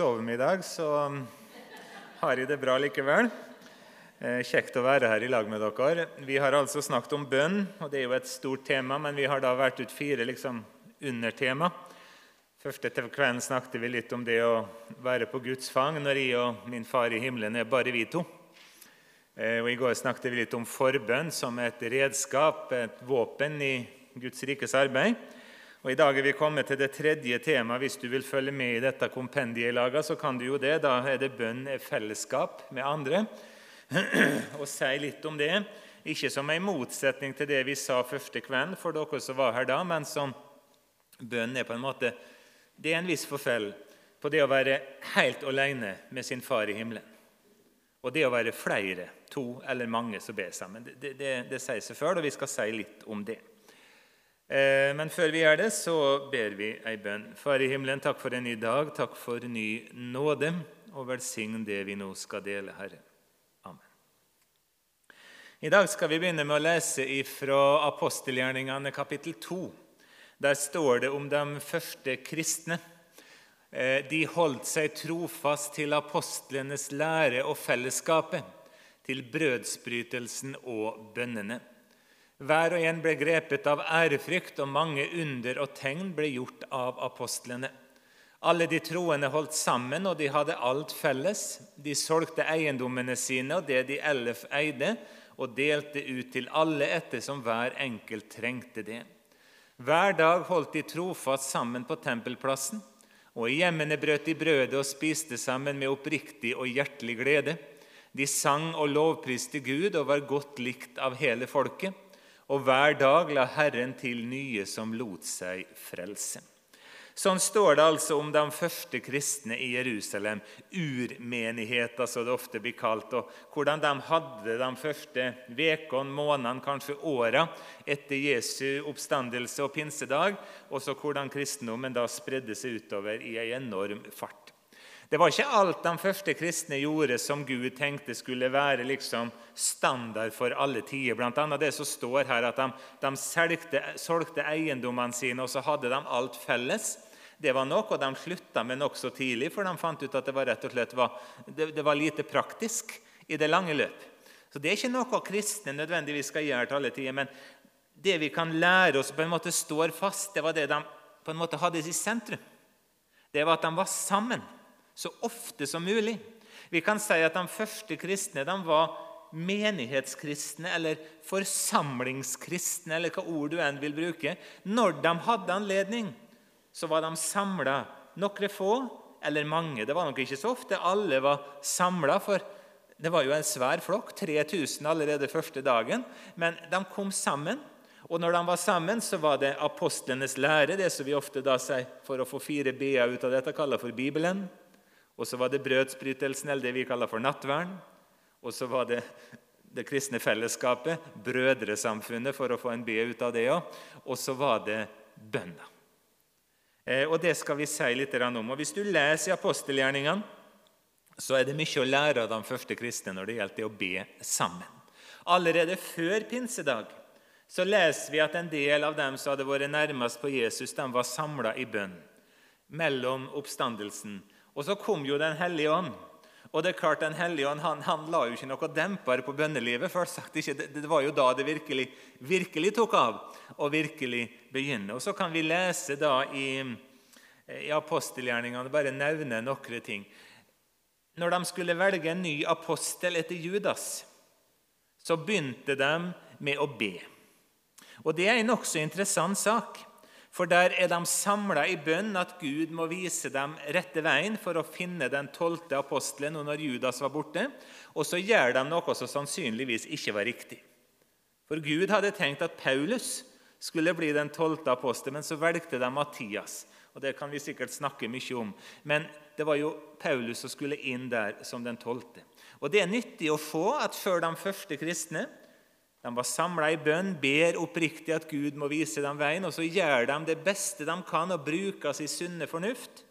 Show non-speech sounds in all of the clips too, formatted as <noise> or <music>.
sove med i dag, så um, har jeg det bra likevel. Eh, kjekt å være her i lag med dere. Vi har altså snakket om bønn, og det er jo et stort tema, men vi har da vært ut fire liksom, undertema. Første til kvelden snakket vi litt om det å være på Guds fang når jeg og min far i himmelen er bare vi to. Eh, og I går snakket vi litt om forbønn som et redskap, et våpen i Guds rikes arbeid. Og I dag er vi kommet til det tredje temaet. Hvis du vil følge med i dette kompendiet, laget, så kan du jo det. Da er det bønn er fellesskap med andre. <clears throat> Og si litt om det. Ikke som en motsetning til det vi sa første kvelden for dere som var her da, men som bønn er på en måte Det er en viss forfell på det å være helt alene med sin far i himmelen og det å være flere, to eller mange som ber sammen. Det, det, det sier seg før, og vi skal si litt om det. Eh, men før vi gjør det, så ber vi ei bønn. Far i himmelen, takk for en ny dag, takk for ny nåde, og velsign det vi nå skal dele, Herre. Amen. I dag skal vi begynne med å lese fra apostelgjerningene kapittel 2. Der står det om de første kristne. Eh, de holdt seg trofast til apostlenes lære og fellesskapet, til brødsbrytelsen og bønnene. Hver og en ble grepet av ærefrykt, og mange under og tegn ble gjort av apostlene. Alle de troende holdt sammen, og de hadde alt felles. De solgte eiendommene sine og det de ellers eide, og delte ut til alle ettersom hver enkelt trengte det. Hver dag holdt de trofast sammen på tempelplassen, og i hjemmene brøt de brødet og spiste sammen med oppriktig og hjertelig glede. De sang og lovpriste Gud og var godt likt av hele folket og hver dag la Herren til nye som lot seg frelse. Sånn står det altså om de første kristne i Jerusalem, urmenigheter som det ofte blir kalt, og hvordan de hadde de første ukene, månedene, kanskje åra etter Jesu oppstandelse og pinsedag, og så hvordan kristendommen da spredde seg utover i en enorm fart. Det var ikke alt de første kristne gjorde som Gud tenkte skulle være liksom standard for alle tider. Blant annet det som står her at de, de solgte, solgte eiendommene sine, og så hadde de alt felles. Det var noe de slutta med nokså tidlig, for de fant ut at det var rett og slett var, det, det var lite praktisk i det lange løp. Så Det er ikke noe kristne nødvendigvis skal gjøre til alle tider. Men det vi kan lære oss på en måte står fast, det var det de på en måte hadde i sentrum. Det var at de var sammen så ofte som mulig. Vi kan si at de første kristne de var menighetskristne eller forsamlingskristne, eller hva ord du enn vil bruke. Når de hadde anledning, så var de samla, noen få eller mange. Det var nok ikke så ofte alle var samla, for det var jo en svær flokk, 3000 allerede første dagen. Men de kom sammen. Og når de var sammen, så var det apostlenes lære, det som vi ofte da sier for å få fire b-er ut av dette, kaller for Bibelen. Og så var det brødsbrytelsen, eller det vi kaller for nattvern. Og så var det det kristne fellesskapet, brødresamfunnet, for å få en B ut av det òg. Og så var det bønna. Eh, og Det skal vi si litt om. Og Hvis du leser i apostelgjerningene, så er det mye å lære av de første kristne når det gjelder å be sammen. Allerede før pinsedag så leser vi at en del av dem som hadde vært nærmest på Jesus, de var samla i bønn mellom oppstandelsen og så kom jo Den hellige ånd. Og det er klart, Den hellige ånd han, han la jo ikke noe demper på bønnelivet. først sagt ikke. Det, det, var jo da det virkelig, virkelig tok av og virkelig begynne. Og Så kan vi lese da i, i apostelgjerningene bare nevne noen ting. Når de skulle velge en ny apostel etter Judas, så begynte de med å be. Og Det er en nokså interessant sak. For der er de samla i bønn at Gud må vise dem rette veien for å finne den tolvte apostelen når Judas var borte. Og så gjør de noe som sannsynligvis ikke var riktig. For Gud hadde tenkt at Paulus skulle bli den tolvte apostelen, men så valgte de Mattias. Og Det kan vi sikkert snakke mye om. Men det var jo Paulus som skulle inn der som den tolvte. Og Det er nyttig å få at før de første kristne de var samla i bønn, ber oppriktig at Gud må vise dem veien, og så gjør de det beste de kan og bruker sin sunne fornuft.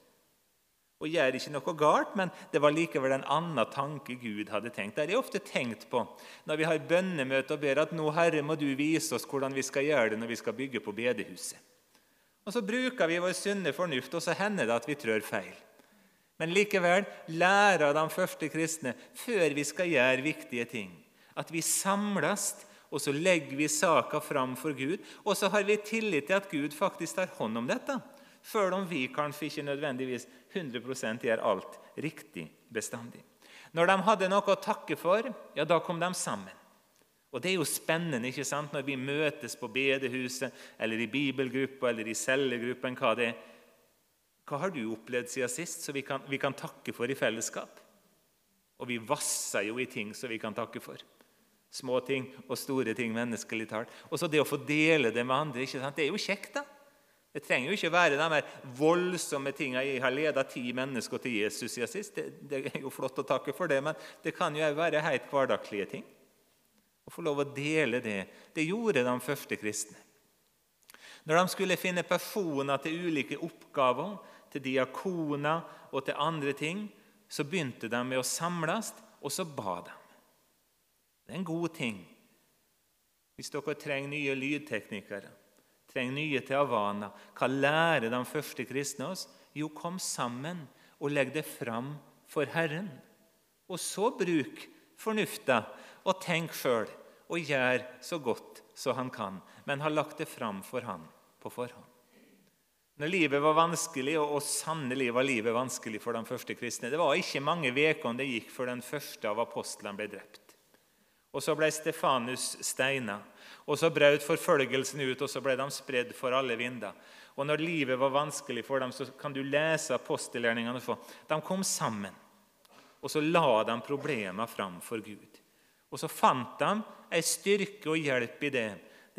Og gjør ikke noe galt, men det var likevel en annen tanke Gud hadde tenkt. Det har jeg ofte tenkt på når vi har bønnemøte og ber at nå, Herre, må du vise oss hvordan vi skal gjøre det når vi skal bygge på bedehuset. Og Så bruker vi vår sunne fornuft, og så hender det at vi trør feil. Men likevel lærer de første kristne før vi skal gjøre viktige ting, at vi samles, og så legger vi saka fram for Gud. Og så har vi tillit til at Gud faktisk tar hånd om dette, selv om vi kanskje ikke nødvendigvis 100% gjør alt riktig bestandig. Når de hadde noe å takke for, ja, da kom de sammen. Og Det er jo spennende ikke sant, når vi møtes på bedehuset, eller i bibelgruppa eller i cellegruppen. hva det er. Hva har du opplevd siden sist så vi vi kan takke for i fellesskap? Og vi vasser jo i ting som vi kan takke for. Små ting og store ting menneskelig talt. Og så det å få dele det med andre, ikke sant? det er jo kjekt. da. Det trenger jo ikke være de her voldsomme tingene. Jeg har leda ti mennesker til Jesus siden sist. Det, det, er jo flott å takke for det, men det kan jo være helt hverdagslige ting. Å få lov å dele det. Det gjorde de første kristne. Når de skulle finne personer til ulike oppgaver, til diakoner og til andre ting, så begynte de med å samles, og så ba de. Det er en god ting. Hvis dere trenger nye lydteknikere, trenger nye til Havana, hva lærer de første kristne oss? Jo, kom sammen og legg det fram for Herren. Og så bruk fornufta og tenk sjøl og gjør så godt så han kan, men har lagt det fram for han på forhånd. Når livet var vanskelig, og sannelig var livet vanskelig for de første kristne Det var ikke mange ukene det gikk før den første av apostlene ble drept. Og Så ble Stefanus steina, og så brøt forfølgelsen ut, og så ble de spredd for alle vinder. Og Når livet var vanskelig for dem, så kan du lese apostelgjerningene. De kom sammen, og så la de problemene fram for Gud. Og Så fant de en styrke og hjelp i det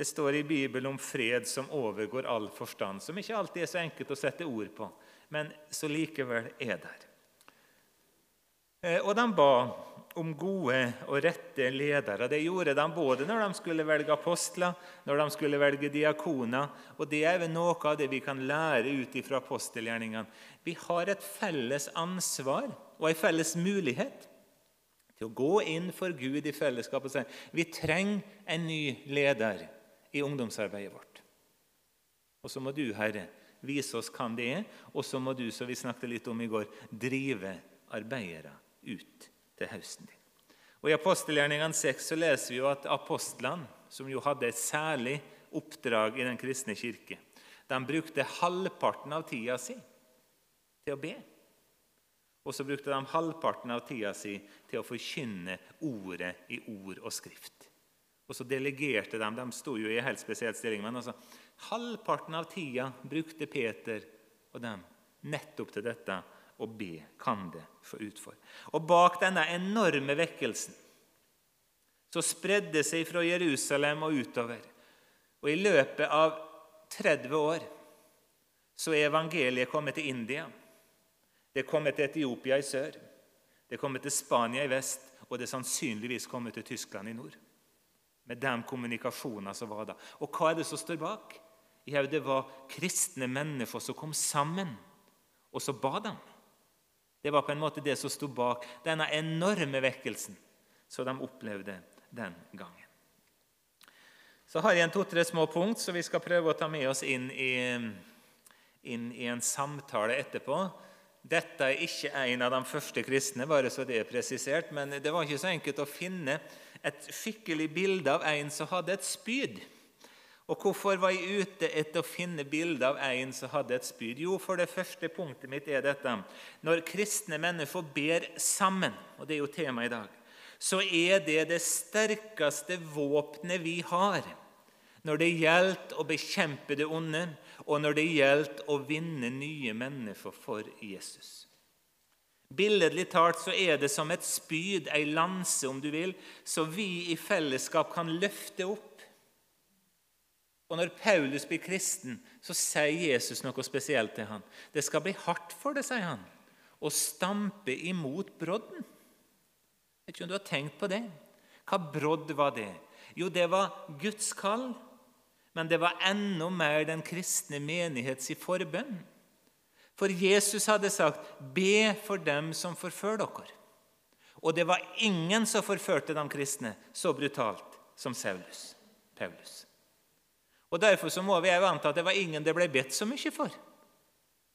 det står i Bibelen om fred som overgår all forstand, som ikke alltid er så enkelt å sette ord på, men så likevel er der. Eh, og de ba om gode og rette ledere. Det gjorde de både når de skulle velge apostler, når de skulle velge diakoner. Og det er vel noe av det vi kan lære ut fra apostelgjerningene. Vi har et felles ansvar og en felles mulighet til å gå inn for Gud i fellesskap og si vi trenger en ny leder i ungdomsarbeidet vårt. Og så må du, Herre, vise oss hvem det er, og så må du, som vi snakket litt om i går, drive arbeidere ut til høsten din. Og I apostelgjerningene 6 så leser vi jo at apostlene, som jo hadde et særlig oppdrag i den kristne kirke, de brukte halvparten av tida si til å be. Og så brukte de halvparten av tida si til å forkynne ordet i ord og skrift. Og så delegerte de. De sto jo i en helt spesiell stilling. Men altså, halvparten av tida brukte Peter og dem nettopp til dette å be. Kan det få utfor. Og bak denne enorme vekkelsen så spredde det seg fra Jerusalem og utover. Og i løpet av 30 år så er evangeliet kommet til India. Det er kommet til Etiopia i sør. Det er kommet til Spania i vest, og det er sannsynligvis kommet til Tyskland i nord med de kommunikasjonene som var da. Og hva er det som står bak? Jo, det var kristne mennesker som kom sammen, og så ba de. Det var på en måte det som sto bak denne enorme vekkelsen som de opplevde den gangen. Så har jeg en to-tre små punkt som vi skal prøve å ta med oss inn i, inn i en samtale etterpå. Dette er ikke en av de første kristne, bare så det er presisert, men det var ikke så enkelt å finne et skikkelig bilde av en som hadde et spyd. Og Hvorfor var jeg ute etter å finne bilde av en som hadde et spyd? Jo, for det første punktet mitt er dette. Når kristne mennesker ber sammen, og det er jo temaet i dag, så er det det sterkeste våpenet vi har når det gjelder å bekjempe det onde, og når det gjelder å vinne nye mennesker for Jesus. Billedlig talt så er det som et spyd, ei lanse om du vil, så vi i fellesskap kan løfte opp. Og Når Paulus blir kristen, så sier Jesus noe spesielt til han. Det skal bli hardt for det, sier han, å stampe imot brodden. Vet ikke om du har tenkt på det? Hva brodd var det? Jo, det var Guds kall, men det var enda mer den kristne menighets forbønn. For Jesus hadde sagt, 'Be for dem som forfører dere'. Og det var ingen som forførte de kristne så brutalt som Saulus, Paulus. Og Derfor så må vi jo anta at det var ingen det ble bedt så mye for.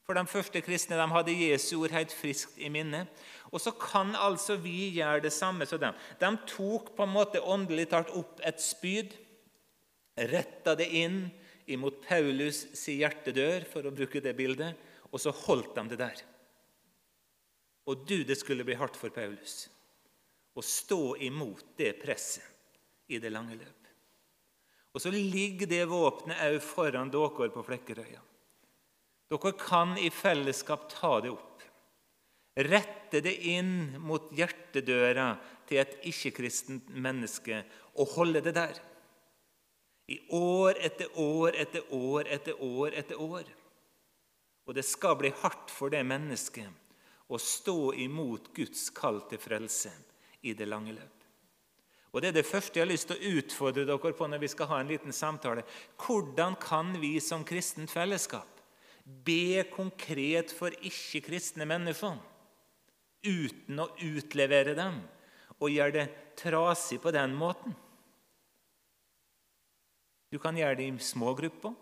For de første kristne de hadde Jesu ord helt friskt i minne. Og så kan altså vi gjøre det samme som dem. De tok på en måte åndelig talt opp et spyd, retta det inn imot Paulus' si hjertedør, for å bruke det bildet, og så holdt de det der. Og du, det skulle bli hardt for Paulus å stå imot det presset i det lange løp. Og så ligger det våpenet òg foran dere på Flekkerøya. Dere kan i fellesskap ta det opp. Rette det inn mot hjertedøra til et ikke-kristent menneske og holde det der. I år etter år etter år etter år etter år. Og det skal bli hardt for det mennesket å stå imot Guds kall til frelse i det lange løp. Og Det er det første jeg har lyst til å utfordre dere på når vi skal ha en liten samtale. Hvordan kan vi som kristent fellesskap Be konkret for ikke-kristne mennesker uten å utlevere dem og gjøre det trasig på den måten. Du kan gjøre det i små grupper,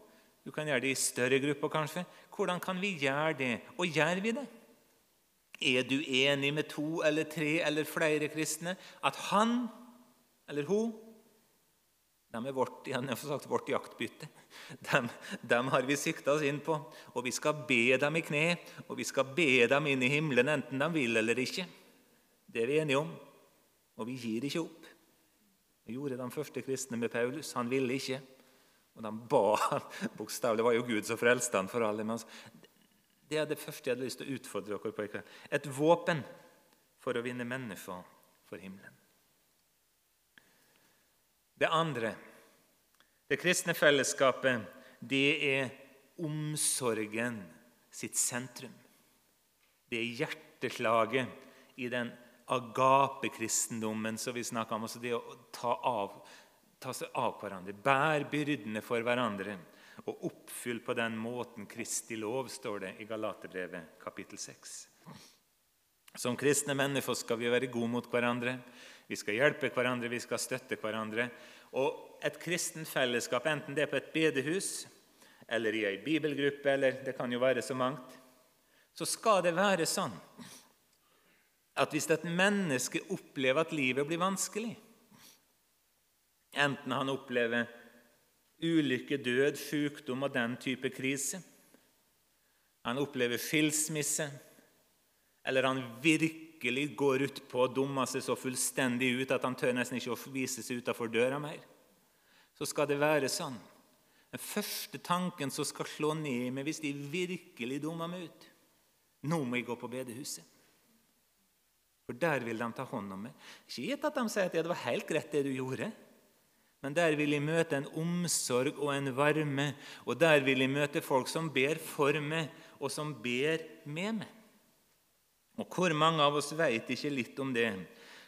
du kan gjøre det i større grupper kanskje. Hvordan kan vi gjøre det, og gjør vi det? Er du enig med to eller tre eller flere kristne at han eller hun de er vårt, sagt, vårt jaktbytte. Dem, dem, har vi sikta oss inn på. Og vi skal be dem i kne, og vi skal be dem inn i himmelen enten de vil eller ikke. Det er vi enige om. Og vi gir ikke opp. Det gjorde de første kristne med Paulus. Han ville ikke. Og de ba bokstavelig. Det var jo Gud som frelste han for alle. Men det er det første jeg hadde lyst til å utfordre dere på. i kveld. Et våpen for å vinne mennesker for himmelen. Det andre, det kristne fellesskapet, det er omsorgen sitt sentrum. Det er hjerteslaget i den agape-kristendommen som vi snakker om. Altså det å ta, av, ta seg av hverandre, bære byrdene for hverandre og oppfyll på den måten Kristi lov, står det i Galaterbrevet kapittel 6. Som kristne mennesker skal vi være gode mot hverandre. Vi skal hjelpe hverandre, vi skal støtte hverandre. Og et kristent fellesskap, enten det er på et bedehus eller i ei bibelgruppe, eller det kan jo være så mangt, så skal det være sånn at hvis et menneske opplever at livet blir vanskelig, enten han opplever ulykke, død, sykdom og den type krise, han opplever skilsmisse, eller han virker virkelig går ut på å dumme seg så fullstendig ut at han tør nesten ikke å vise seg utenfor døra mer, så skal det være sånn. Den første tanken som skal slå ned i meg hvis de virkelig dummer meg ut Nå må jeg gå på bedehuset. For der vil de ta hånd om meg. Ikke gitt at de sier at det var helt greit, det du gjorde. Men der vil jeg møte en omsorg og en varme, og der vil jeg møte folk som ber for meg, og som ber med meg. Og hvor mange av oss vet ikke litt om det?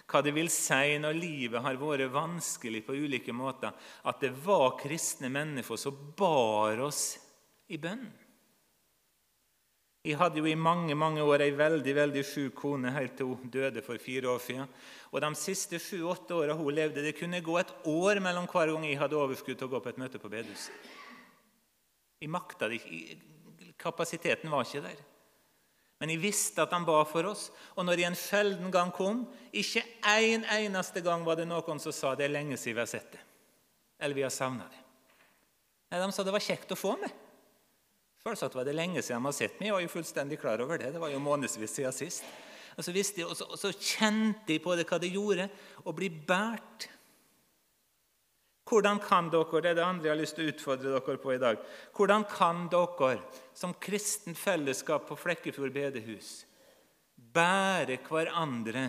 Hva det vil si når livet har vært vanskelig på ulike måter, at det var kristne mennesker som bar oss i bønn. Jeg hadde jo i mange mange år ei veldig veldig sjuk kone helt til hun døde for fire år siden. Og De siste sju-åtte åra hun levde, det kunne gå et år mellom hver gang jeg hadde overskudd til å gå på et møte på bedehuset. Jeg makta det ikke. Kapasiteten var ikke der. Men jeg visste at han ba for oss. Og når jeg en sjelden gang kom, ikke en eneste gang var det noen som sa det er lenge siden vi har sett det. Eller vi har savna det. Nei, De sa det var kjekt å få med. Selvsagt var det lenge siden de har sett meg. Jeg var jo fullstendig klar over det. Det var jo månedsvis siden sist. Og så, jeg, og så, og så kjente jeg på det hva det gjorde å bli båret hvordan kan dere det er det andre jeg har lyst til å utfordre dere på i dag, hvordan kan dere som kristen fellesskap på Flekkefjord bedehus bære hverandre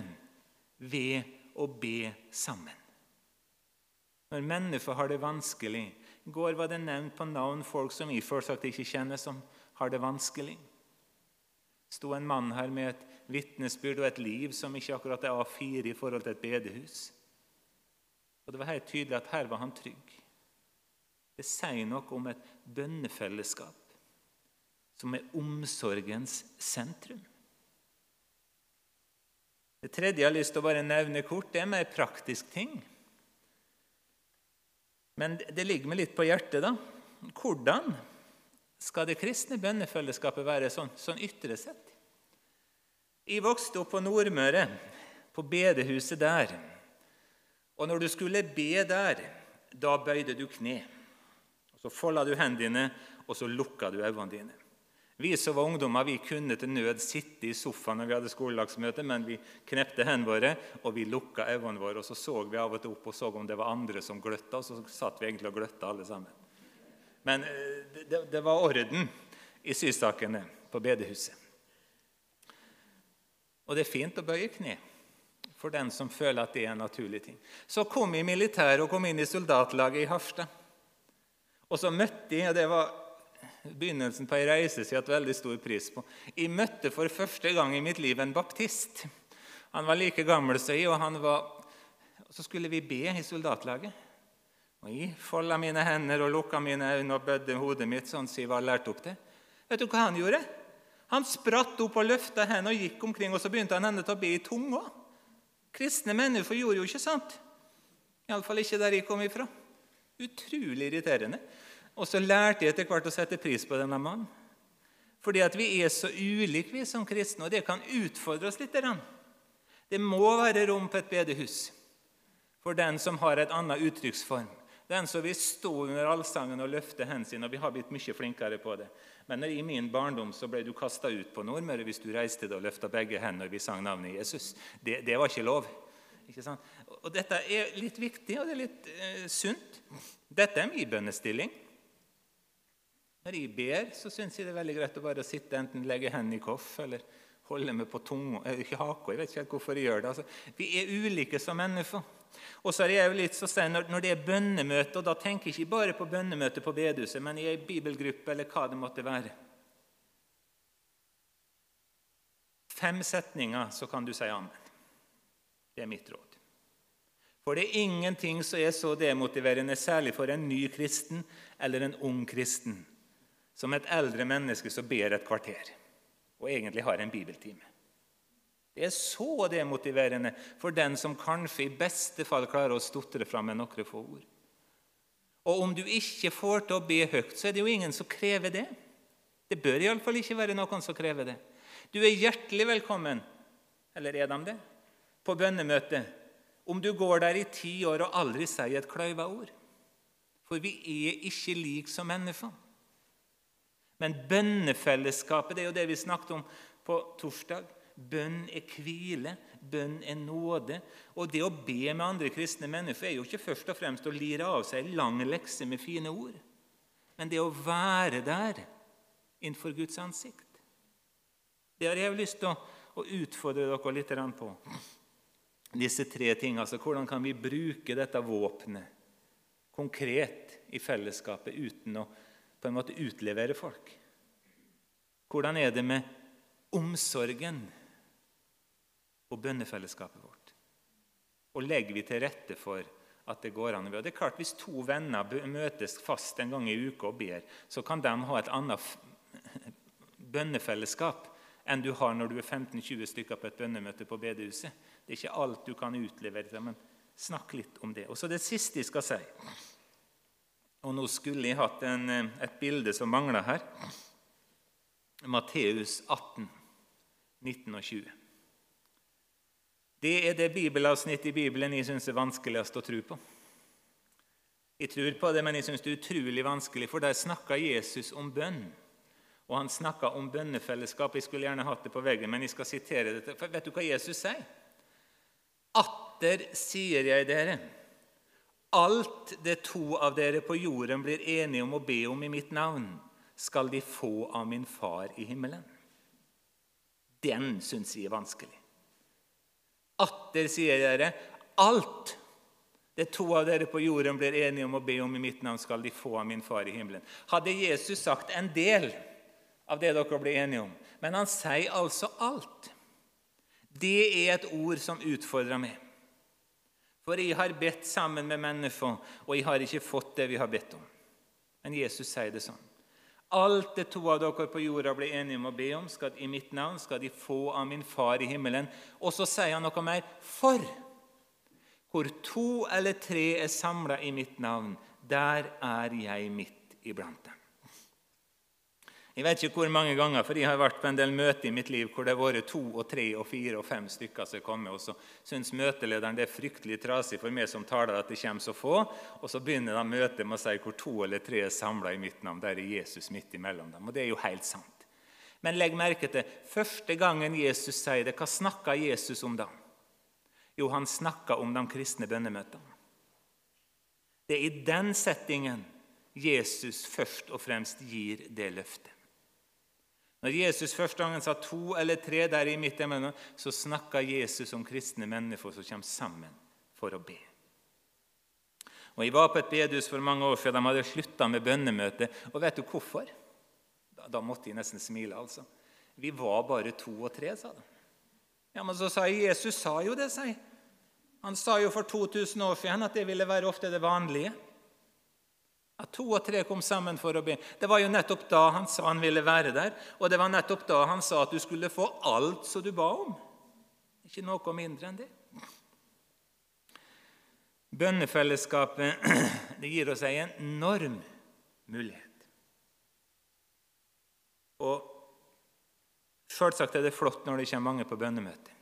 ved å be sammen? Når mennesker har det vanskelig I går var det nevnt på navn folk som jeg selvsagt ikke kjenner, som har det vanskelig. Det sto en mann her med et vitnesbyrd og et liv som ikke akkurat er A4 i forhold til et bedehus. Og Det var helt tydelig at her var han trygg. Det sier noe om et bønnefellesskap som er omsorgens sentrum. Det tredje jeg har lyst til å bare nevne kort, det er mer praktisk ting. Men det ligger meg litt på hjertet. da. Hvordan skal det kristne bønnefellesskapet være sånn, sånn ytre sett? Jeg vokste opp på Nordmøre, på bedehuset der. Og når du skulle be der, da bøyde du kne. Så folda du hendene dine, og så lukka du øynene dine. Vi som var ungdommer, vi kunne til nød sitte i sofaen når vi hadde skolelagsmøte, men vi knepte hendene våre og vi lukka øynene våre. og Så så vi av og til opp og så om det var andre som gløtta, og så satt vi egentlig og gløtta alle sammen. Men eh, det, det var orden i sysakene på bedehuset. Og det er fint å bøye kne for den som føler at det er en naturlig ting. Så kom jeg i militæret og kom inn i soldatlaget i Harstad. Og så møtte jeg, og det var begynnelsen på ei reise som jeg hadde veldig stor pris på. Jeg møtte for første gang i mitt liv en baptist. Han var like gammel som jeg, og han var så skulle vi be i soldatlaget. Og Jeg folda mine hender og lukka mine øyne og bødde hodet mitt sånn som jeg var lært opp til. Vet du hva han gjorde? Han spratt opp og løfta hendene og gikk omkring, og så begynte han henne til å be i tunga. Kristne mennesker gjorde jo ikke sant. Iallfall ikke der jeg kom ifra. Utrolig irriterende. Og så lærte jeg etter hvert å sette pris på denne mannen. Fordi at vi er så ulike vi som kristne, og det kan utfordre oss litt. Det må være rom på et bedehus for den som har et annet uttrykksform. Den som vil stå under allsangen og løfte hendene sine. og Vi har blitt mye flinkere på det. Men i min barndom så ble du kasta ut på Nordmøre hvis du reiste deg og løfta begge hendene når vi sang navnet Jesus. Det, det var ikke lov. Ikke og Dette er litt viktig, og det er litt eh, sunt. Dette er min bønnestilling. Når jeg ber, så syns jeg det er veldig greit å bare sitte enten legge hendene i koff eller holde meg på tunga eh, jeg vet ikke helt hvorfor jeg gjør det. Altså, vi er ulike som mennesker. Og så er jeg jo litt så sen, når, det er bønnemøte, og da tenker jeg ikke bare på bønnemøte på bedehuset, men i ei bibelgruppe eller hva det måtte være. Fem setninger, så kan du si amen. Det er mitt råd. For det er ingenting som er så demotiverende, særlig for en ny kristen eller en ung kristen, som et eldre menneske som ber et kvarter og egentlig har en bibeltime. Det er så demotiverende for den som kanskje i beste fall klarer å stotre fram med noen få ord. Og om du ikke får til å be høyt, så er det jo ingen som krever det. Det bør iallfall ikke være noen som krever det. Du er hjertelig velkommen, eller er de det, på bønnemøtet om du går der i ti år og aldri sier et kløyva ord. For vi er ikke like som mennesker. Men bønnefellesskapet det er jo det vi snakket om på torsdag. Bønn er hvile, bønn er nåde. Og det å be med andre kristne mennesker er jo ikke først og fremst å lire av seg en lang lekse med fine ord, men det å være der innenfor Guds ansikt. Det har jeg lyst til å utfordre dere litt på. Disse tre tingene. Altså, hvordan kan vi bruke dette våpenet konkret i fellesskapet uten å på en måte utlevere folk. Hvordan er det med omsorgen på bønnefellesskapet vårt? Og legger vi til rette for at det går an? Og Det er klart Hvis to venner møtes fast en gang i uka og ber, så kan de ha et annet <laughs> bønnefellesskap enn du har når du er 15-20 stykker på et bønnemøte på bedehuset. Det er ikke alt du kan utlevere, men snakk litt om det. Og så det siste jeg skal si. Og nå skulle jeg hatt en, eh, et bilde som mangler her. Matteus 18, 19 og 20. Det er det bibelavsnittet i Bibelen jeg syns er vanskeligst å tro på. Jeg tror på det, men jeg syns det er utrolig vanskelig, for der snakka Jesus om bønn. Og han snakka om bønnefellesskap. Jeg skulle gjerne hatt det på veggen, men jeg skal sitere dette. For vet du hva Jesus sier? Atter sier jeg dere Alt det to av dere på jorden blir enige om å be om i mitt navn, skal de få av min far i himmelen. Den syns jeg er vanskelig. Atter sier dere alt det to av dere på jorden blir enige om å be om i mitt navn, skal de få av min far i himmelen. Hadde Jesus sagt en del av det dere ble enige om, men han sier altså alt. Det er et ord som utfordrer meg. For jeg har bedt sammen med mennesker, og jeg har ikke fått det vi har bedt om. Men Jesus sier det sånn. Alt det to av dere på jorda blir enige om å be om, skal, i mitt navn skal de få av min far i himmelen. Og så sier han noe mer. For hvor to eller tre er samla i mitt navn, der er jeg midt iblant dem. Jeg vet ikke hvor mange ganger, for jeg har vært på en del møter i mitt liv hvor det har vært to og tre og fire og fem stykker som kommer, og så syns møtelederen det er fryktelig trasig for meg som taler at det kommer så få, og så begynner de møtet med å si hvor to eller tre er samla i mitt navn. Der er Jesus midt imellom dem. Og det er jo helt sant. Men legg merke til første gangen Jesus sier det, hva snakker Jesus om da? Jo, han snakker om de kristne bønnemøtene. Det er i den settingen Jesus først og fremst gir det løftet. Når Jesus første gangen sa to eller tre der i mitt emne, så snakka Jesus om kristne mennesker som kommer sammen for å be. Og Jeg var på et bedehus for mange år siden. De hadde slutta med bønnemøte. Og vet du hvorfor? Da, da, måtte jeg nesten smile. altså. Vi var bare to og tre, sa de. Ja, Men så sa jeg Jesus sa jo det, sa jeg. Han sa jo for 2000 år siden at det ville være ofte det vanlige. At to og tre kom sammen for å be. Det var jo nettopp da han sa han ville være der. Og det var nettopp da han sa at du skulle få alt som du ba om. Ikke noe mindre enn det. Bønnefellesskapet <clears throat> det gir oss en enorm mulighet. Og Selvsagt er det flott når det kommer mange på bønnemøte.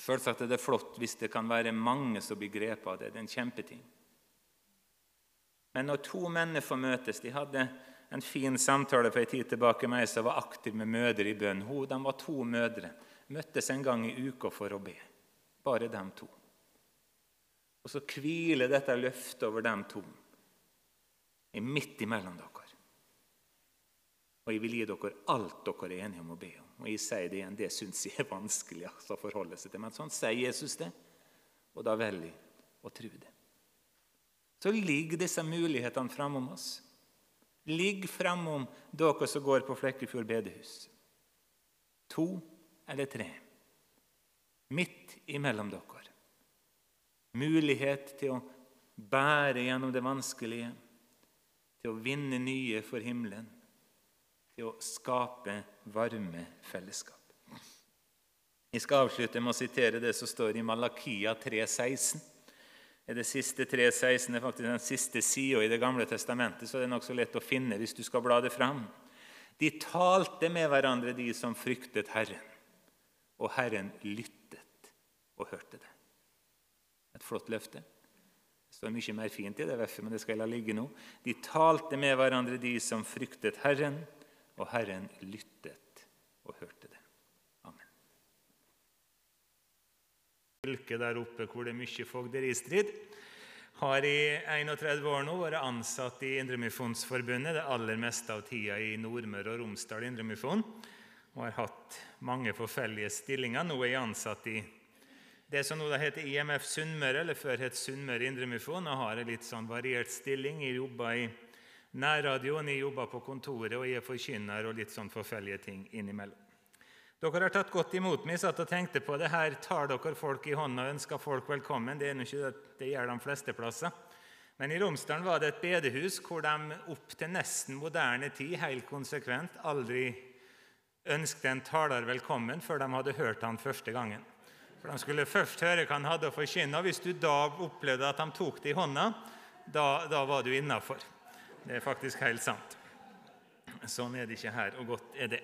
Selvsagt er det flott hvis det kan være mange som blir grepet av det. Det er en kjempeting. Men når to mennesker møtes De hadde en fin samtale for en tid tilbake med ei som var aktiv med mødre i bønn. De var to mødre. Møttes en gang i uka for å be. Bare dem to. Og så hviler dette løftet over dem to, midt imellom dere. Og jeg vil gi dere alt dere er enige om å be om. Og jeg sier det igjen, det syns jeg er vanskelig altså, å forholde seg til. Men sånn sier Jesus det, og da velger jeg å tro det så ligger disse mulighetene framom oss. Ligg framom dere som går på Flekkefjord bedehus. To eller tre. Midt imellom dere. Mulighet til å bære gjennom det vanskelige, til å vinne nye for himmelen, til å skape varme fellesskap. Jeg skal avslutte med å sitere det som står i Malakia 3,16 er det siste 3.16 er faktisk den siste sida i Det gamle testamentet, så det er nokså lett å finne hvis du skal bla det fram. De talte med hverandre, de som fryktet Herren, og Herren lyttet og hørte det. Et flott løfte. Det står mye mer fint i det verset, men det skal jeg la ligge nå. De talte med hverandre, de som fryktet Herren, og Herren lyttet og hørte det. Fylke der oppe hvor det er mye fogderistrid, har i 31 år nå vært ansatt i Indremifonsforbundet, det aller meste av tida i Nordmøre og Romsdal Indremifon, Og har hatt mange forskjellige stillinger. Nå er jeg ansatt i det som nå heter IMF Sunnmøre, eller før het Sunnmøre Indremifon, og har en litt sånn variert stilling. Jeg jobber i nærradioen, jeg jobber på kontoret, og jeg er forkynner og litt sånn forskjellige ting innimellom. Dere har tatt godt imot meg. satt og tenkte på det her. Tar dere folk i hånda og ønsker folk velkommen? Det er ikke det det gjør de fleste plasser. Men i Romsdalen var det et bedehus hvor de opp til nesten moderne tid helt konsekvent aldri ønsket en taler velkommen før de hadde hørt han første gangen. For De skulle først høre hva han hadde å forkynne. Hvis du da opplevde at de tok det i hånda, da, da var du innafor. Det er faktisk helt sant. Sånn er det ikke her, og godt er det.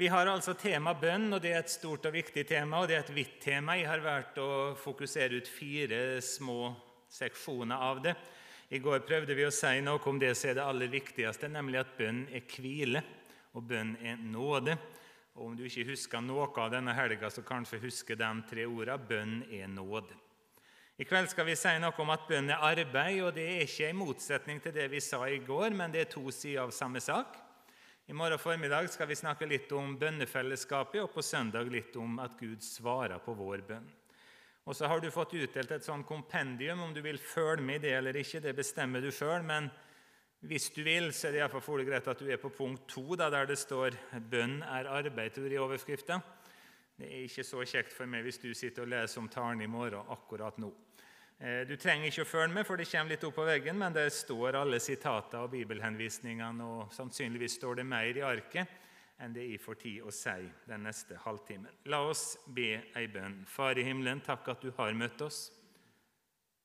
Vi har altså tema bønn, og det er et stort og viktig tema. og det er et vidt tema. Jeg har valgt å fokusere ut fire små seksjoner av det. I går prøvde vi å si noe om det som er det aller viktigste, nemlig at bønn er hvile, og bønn er nåde. Og Om du ikke husker noe av denne helga, så kanskje husker de tre ordene bønn er nåde. I kveld skal vi si noe om at bønn er arbeid, og det er ikke i motsetning til det vi sa i går, men det er to sider av samme sak. I morgen formiddag skal vi snakke litt om bønnefellesskapet, og på søndag litt om at Gud svarer på vår bønn. Og så har du fått utdelt et sånn kompendium. Om du vil følge med i det eller ikke, det bestemmer du sjøl. Men hvis du vil, så er det iallfall greit at du er på punkt to, der det står 'Bønn er arbeid' i overskrifta. Det er ikke så kjekt for meg hvis du sitter og leser om talen i morgen akkurat nå. Eh, du trenger ikke å følge med, for det kommer litt opp på veggen, men det står alle sitater og bibelhenvisningene, og sannsynligvis står det mer i arket enn det jeg får tid å si den neste halvtimen. La oss be ei bønn. Far i himmelen, takk at du har møtt oss.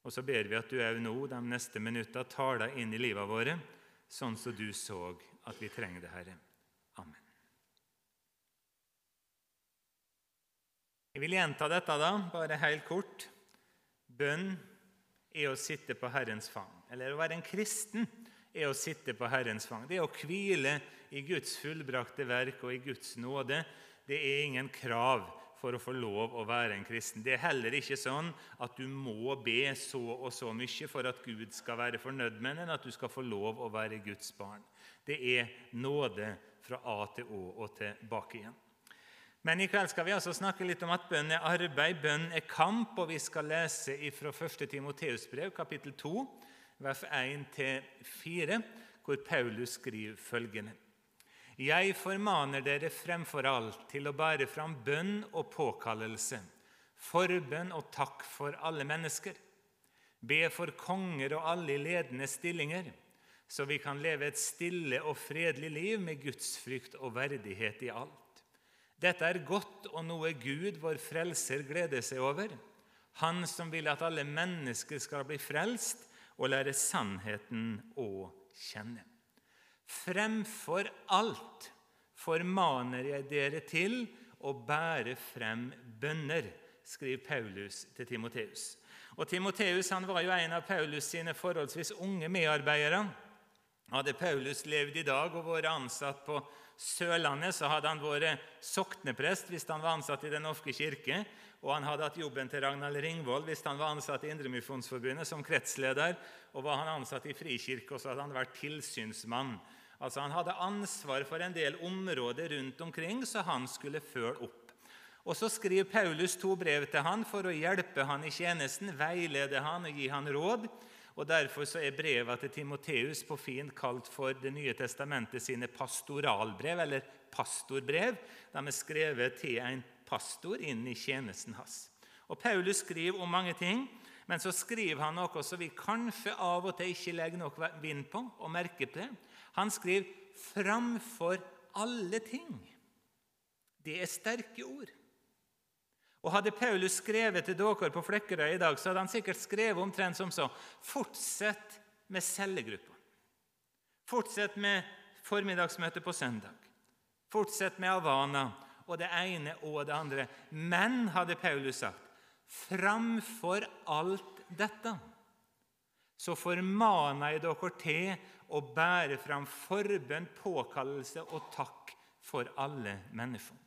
Og så ber vi at du òg nå de neste minuttene taler inn i livet våre, sånn som du så at vi trenger det, Herre. Amen. Jeg vil gjenta dette, da, bare helt kort. Bønn er å sitte på Herrens fang. Eller å være en kristen er å sitte på Herrens fang. Det er å hvile i Guds fullbrakte verk og i Guds nåde. Det er ingen krav for å få lov å være en kristen. Det er heller ikke sånn at du må be så og så mye for at Gud skal være fornøyd med deg, at du skal få lov å være Guds barn. Det er nåde fra A til Å og tilbake igjen. Men i kveld skal vi altså snakke litt om at bønn er arbeid, bønn er kamp, og vi skal lese fra 1. Timoteus brev, kapittel 2, vers 1-4, hvor Paulus skriver følgende. Jeg formaner dere fremfor alt til å bære fram bønn og påkallelse, forbønn og takk for alle mennesker. Be for konger og alle i ledende stillinger, så vi kan leve et stille og fredelig liv med gudsfrykt og verdighet i alt. Dette er godt og noe Gud, vår frelser, gleder seg over. Han som vil at alle mennesker skal bli frelst og lære sannheten å kjenne. Fremfor alt formaner jeg dere til å bære frem bønner, skriver Paulus til Timoteus. Og Timoteus var jo en av Paulus sine forholdsvis unge medarbeidere. Hadde Paulus levd i dag og vært ansatt på Sørlandet, så hadde han vært sokneprest hvis han var ansatt i Den norske kirke, og han hadde hatt jobben til Ragnhild Ringvold hvis han var ansatt i Indremisjonsforbundet som kretsleder, og var han ansatt i Frikirke, og så hadde han vært tilsynsmann Altså Han hadde ansvar for en del områder rundt omkring, så han skulle følge opp. Og Så skriver Paulus to brev til han for å hjelpe han i tjenesten, veilede han og gi han råd. Og Derfor så er brevene til Timoteus på fint kalt for Det nye testamentet sine pastoralbrev, eller pastorbrev. De er skrevet til en pastor inn i tjenesten hans. Og Paulus skriver om mange ting, men så skriver han noe som vi kanskje av og til ikke legger nok vind på og merker på. Han skriver 'framfor alle ting'. Det er sterke ord. Og Hadde Paulus skrevet til dere på Flekkerøy i dag, så hadde han sikkert skrevet omtrent som så. Fortsett med cellegruppa. Fortsett med formiddagsmøte på søndag. Fortsett med Havana og det ene og det andre. Men, hadde Paulus sagt, framfor alt dette så formaner jeg dere til å bære fram forbønn, påkallelse og takk for alle mennesker.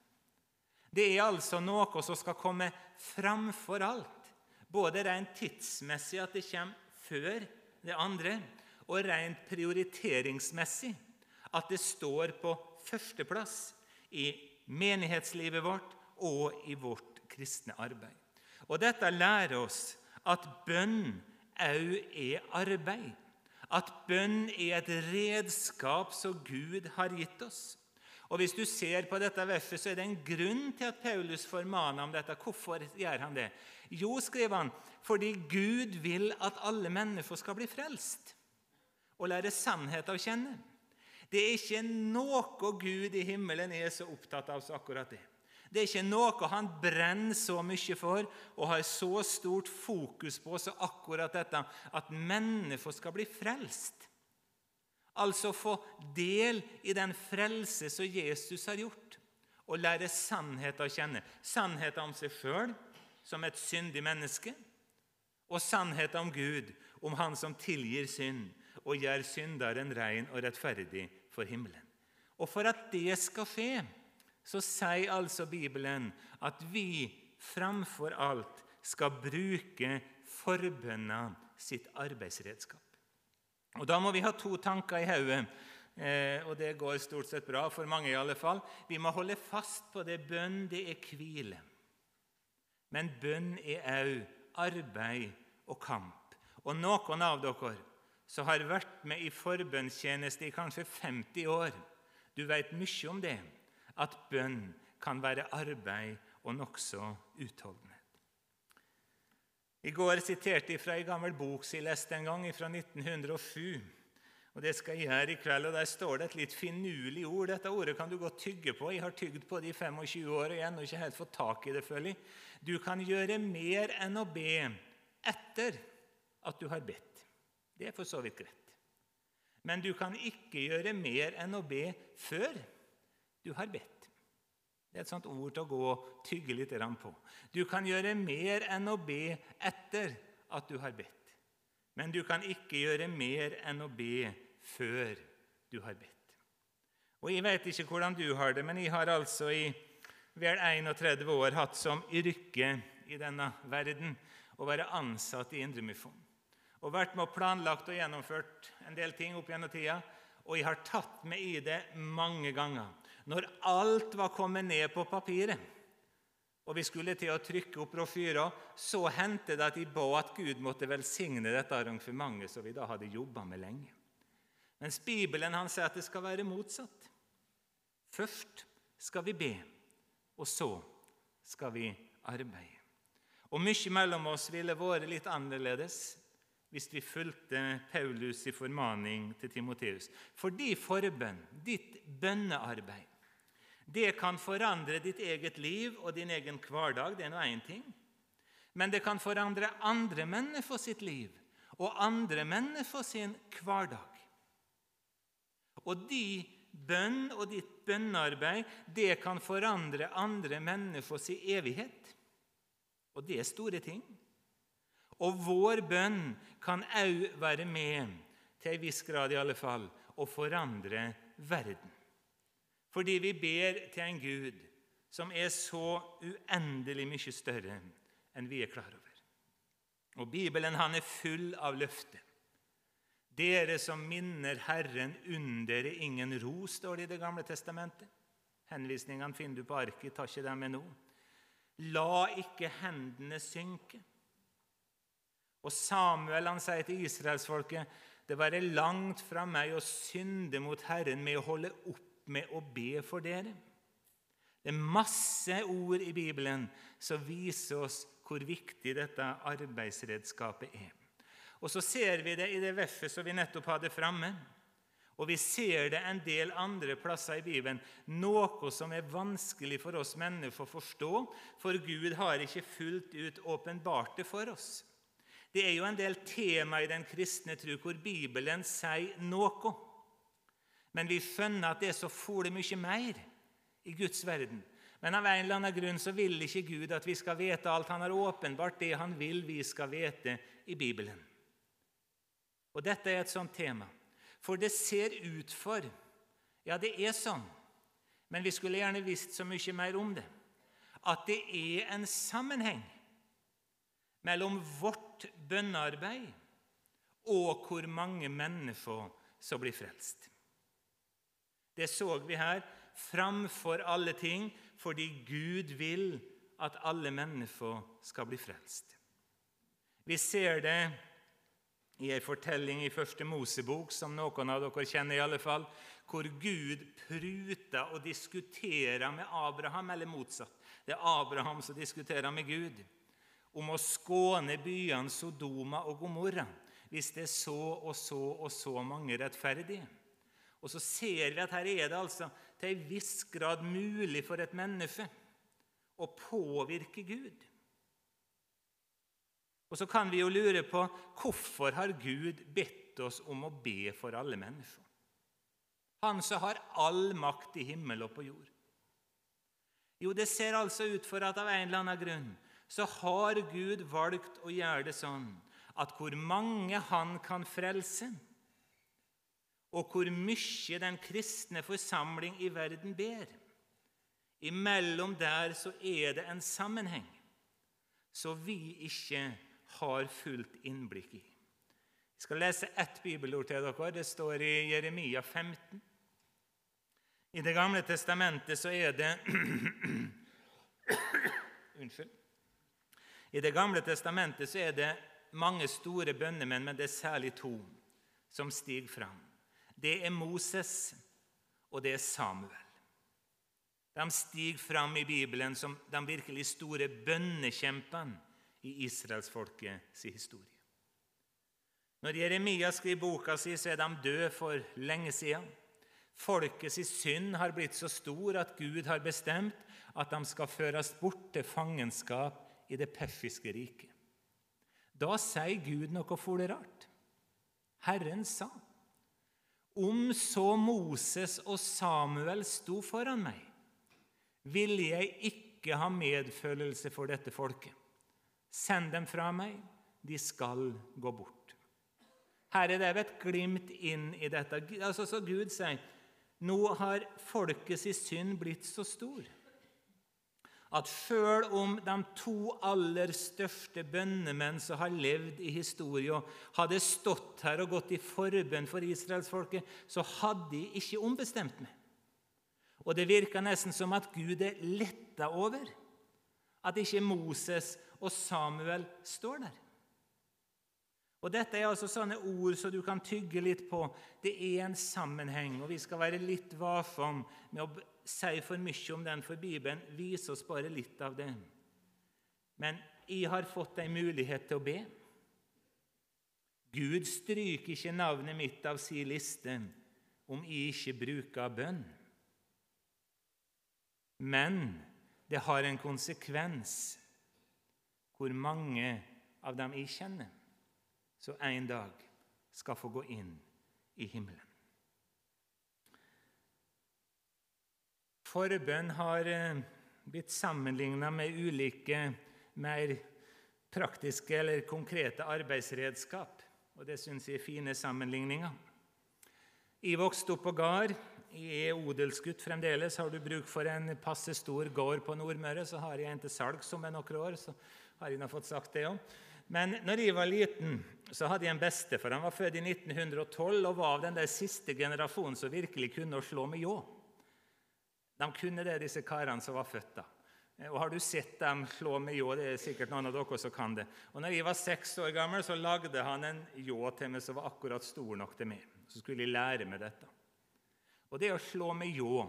Det er altså noe som skal komme framfor alt, både rent tidsmessig, at det kommer før det andre, og rent prioriteringsmessig, at det står på førsteplass i menighetslivet vårt og i vårt kristne arbeid. Og Dette lærer oss at bønn òg er arbeid. At bønn er et redskap som Gud har gitt oss. Og Hvis du ser på dette verset, så er det en grunn til at Paulus formaner om dette. Hvorfor gjør han det? Jo, skriver han, fordi Gud vil at alle mennesker skal bli frelst og lære sannhet å kjenne. Det er ikke noe Gud i himmelen er så opptatt av som akkurat det. Det er ikke noe han brenner så mye for og har så stort fokus på som akkurat dette at mennesker skal bli frelst. Altså få del i den frelse som Jesus har gjort, og lære sannheten å kjenne. Sannheten om seg sjøl som et syndig menneske, og sannheten om Gud, om Han som tilgir synd og gjør synderen ren og rettferdig for himmelen. Og for at det skal skje, så sier altså Bibelen at vi framfor alt skal bruke forbønna sitt arbeidsredskap. Og Da må vi ha to tanker i hodet, eh, og det går stort sett bra for mange. i alle fall. Vi må holde fast på det bønn, det er hvile. Men bønn er òg arbeid og kamp. Og noen av dere som har vært med i forbønnstjeneste i kanskje 50 år, du vet mye om det at bønn kan være arbeid og nokså utholdenhet. I går siterte jeg fra en gammel bok som jeg leste en gang, fra 1907. Og Det skal jeg gjøre i kveld. og Der står det et litt finurlig ord. Dette ordet kan du godt tygge på. Jeg har tygd på det i 25 år og jeg har ikke helt fått tak i det. føler jeg. Du kan gjøre mer enn å be etter at du har bedt. Det er for så vidt greit. men du kan ikke gjøre mer enn å be før du har bedt. Det er et sånt ord til å gå og tygge litt på. Du kan gjøre mer enn å be etter at du har bedt. Men du kan ikke gjøre mer enn å be før du har bedt. Og Jeg vet ikke hvordan du har det, men jeg har altså i vel 31 år hatt som yrke i denne verden å være ansatt i Indremisjon. Og vært med og planlagt og gjennomført en del ting opp gjennom tida. Og jeg har tatt meg i det mange ganger. Når alt var kommet ned på papiret, og vi skulle til å trykke opp brosjyra, så hendte det at de ba at Gud måtte velsigne dette arrangementet som vi da hadde jobba med lenge. Mens Bibelen han sier at det skal være motsatt. Først skal vi be, og så skal vi arbeide. Og Mye mellom oss ville vært litt annerledes hvis vi fulgte Paulus' i formaning til Timoteus. Fordi forbønn, ditt bønnearbeid, det kan forandre ditt eget liv og din egen hverdag. Det er nå én ting. Men det kan forandre andre mennesker sitt liv og andre mennesker sin hverdag. Og de bønn og ditt bønnearbeid det kan forandre andre menneskers evighet. Og det er store ting. Og vår bønn kan òg være med, til en viss grad i alle fall, å forandre verden. Fordi vi ber til en Gud som er så uendelig mye større enn vi er klar over. Og Bibelen han er full av løfter. Dere som minner Herren under er ingen ro, står det i Det gamle testamentet. Henvisningene finner du på arket. Ta ikke dem med nå. La ikke hendene synke. Og Samuel han sier til israelsfolket det være langt fra meg å synde mot Herren med å holde opp med å be for dere. Det er masse ord i Bibelen som viser oss hvor viktig dette arbeidsredskapet er. Og så ser vi det i det veffet som vi nettopp hadde framme. Og vi ser det en del andre plasser i Bibelen, noe som er vanskelig for oss mennesker å forstå, for Gud har ikke fullt ut åpenbart det for oss. Det er jo en del tema i den kristne tro hvor Bibelen sier noe. Men vi skjønner at det er så fole mye mer i Guds verden. Men av en eller annen grunn så vil ikke Gud at vi skal vite alt. Han har åpenbart det han vil vi skal vite i Bibelen. Og dette er et sånt tema. For det ser ut for Ja, det er sånn, men vi skulle gjerne visst så mye mer om det. At det er en sammenheng mellom vårt bønnearbeid og hvor mange mennesker som blir frelst. Det så vi her framfor alle ting fordi Gud vil at alle mennesker skal bli frelst. Vi ser det i en fortelling i Første Mosebok, som noen av dere kjenner, i alle fall, hvor Gud pruter og diskuterer med Abraham, eller motsatt. Det er Abraham som diskuterer med Gud om å skåne byene Sodoma og Gomorra hvis det er så og så og så mange rettferdige. Og så ser vi at her er det altså til en viss grad mulig for et menneske å påvirke Gud. Og så kan vi jo lure på hvorfor har Gud bedt oss om å be for alle mennesker? Han som har all makt i himmel og på jord. Jo, det ser altså ut for at av en eller annen grunn så har Gud valgt å gjøre det sånn at hvor mange han kan frelse, og hvor mye den kristne forsamling i verden ber Imellom der så er det en sammenheng som vi ikke har fullt innblikk i. Jeg skal lese ett bibelord til dere. Det står i Jeremia 15. I Det gamle testamentet så er det <clears throat> Unnskyld. I Det gamle testamentet så er det mange store bønnemenn, men det er særlig to som stiger fram. Det er Moses, og det er Samuel. De stiger fram i Bibelen som de virkelig store bønnekjempene i israelsfolkets historie. Når Jeremia skriver boka si, så er de døde for lenge siden. Folkets synd har blitt så stor at Gud har bestemt at de skal føres bort til fangenskap i det perfiske riket. Da sier Gud noe rart. Herren sa, Om så Moses og Samuel sto foran meg, ville jeg ikke ha medfølelse for dette folket. Send dem fra meg, de skal gå bort. Her er det et glimt inn i dette. Altså, så Gud sier nå har folkets synd blitt så stor at sjøl om de to aller største bønnemenn som har levd i historien, hadde stått her og gått i forbønn for israelsfolket, så hadde de ikke ombestemt meg. Og det virker nesten som at Gud er letta over at ikke Moses og Samuel står der. Og Dette er altså sånne ord som du kan tygge litt på. Det er en sammenheng, og vi skal være litt varsomme med å si for mye om den, for Bibelen viser oss bare litt av det. Men jeg har fått en mulighet til å be. Gud stryker ikke navnet mitt av si liste om jeg ikke bruker bønn. Men det har en konsekvens hvor mange av dem jeg kjenner, som en dag skal få gå inn i himmelen. Forbønn har eh, blitt sammenligna med ulike mer praktiske eller konkrete arbeidsredskap. Og Det syns jeg er fine sammenligninger. Jeg vokste opp på gard. Jeg er odelsgutt fremdeles. Har du bruk for en passe stor gård på Nordmøre, så har jeg en til salgs om noen år. så har jeg fått sagt det også. Men når jeg var liten, så hadde jeg en bestefar. Han var født i 1912 og var av den der siste generasjonen som virkelig kunne slå med ljå. De kunne det, disse karene som var født da. Og Har du sett dem slå med ljå? Det er sikkert noen av dere som kan det. Og når jeg var seks år gammel, så lagde han en ljå til meg som var akkurat stor nok til meg. Så skulle jeg lære meg dette. Og det å slå med ljå,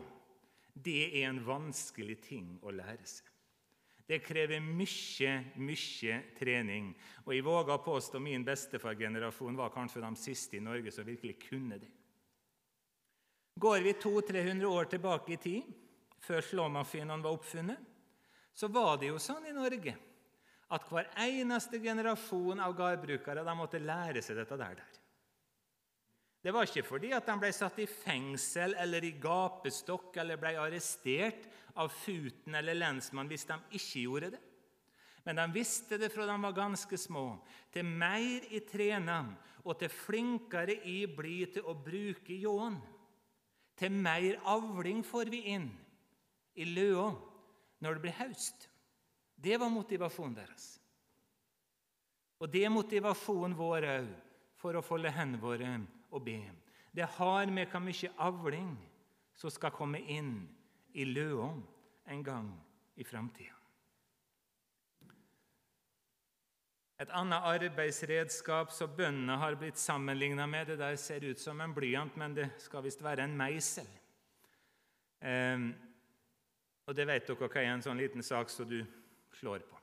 det er en vanskelig ting å lære seg. Det krever mye, mye trening. Og jeg våger å påstå min bestefargenerasjon var kanskje de siste i Norge som virkelig kunne det. Går vi 200-300 år tilbake i tid, før slåmaskinen var oppfunnet, så var det jo sånn i Norge at hver eneste generasjon av gårdbrukere måtte lære seg dette der. Det var ikke fordi at de ble satt i fengsel eller i gapestokk eller ble arrestert av futen eller lensmann hvis de ikke gjorde det. Men de visste det fra de var ganske små. Til mer i trener og til flinkere i blir til å bruke ljåen til mer avling får vi inn i løa når det blir høst. Det var motivasjonen deres. Og det er motivasjonen vår òg for å folde hendene våre og be. Det har med hvor mye avling som skal komme inn i løa en gang i framtida. Et annet arbeidsredskap som bøndene har blitt sammenligna med, det der ser ut som en blyant, men det skal visst være en meisel. Um, og det vet dere hva er en sånn liten sak som du slår på.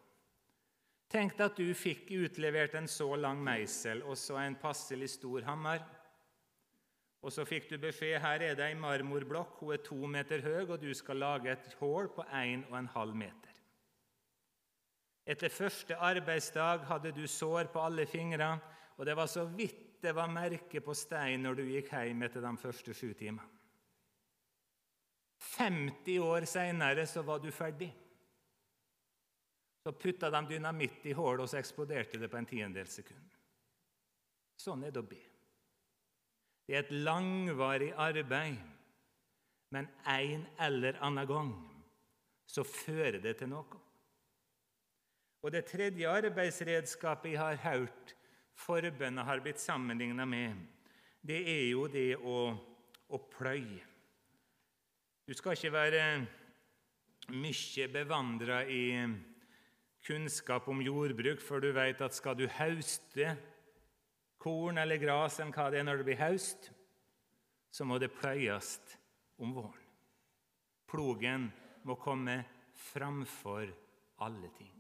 Tenk deg at du fikk utlevert en så lang meisel og så en passelig stor hammer. Og så fikk du beskjed her er det ei marmorblokk, hun er to meter høy, og du skal lage et hull på en og en halv meter. Etter første arbeidsdag hadde du sår på alle fingre, og det var så vidt det var merke på stein når du gikk hjem etter de første sju timene. 50 år seinere var du ferdig. Så putta de dynamitt i hullet, og så eksploderte det på en tiendedels sekund. Sånn er det å be. Det er et langvarig arbeid, men en eller annen gang så fører det til noe. Og det tredje arbeidsredskapet jeg har hørt forbønna har blitt sammenligna med, det er jo det å, å pløye. Du skal ikke være mye bevandra i kunnskap om jordbruk før du vet at skal du hauste korn eller gras enn hva det er når det blir haust, så må det pløyes om våren. Plogen må komme framfor alle ting.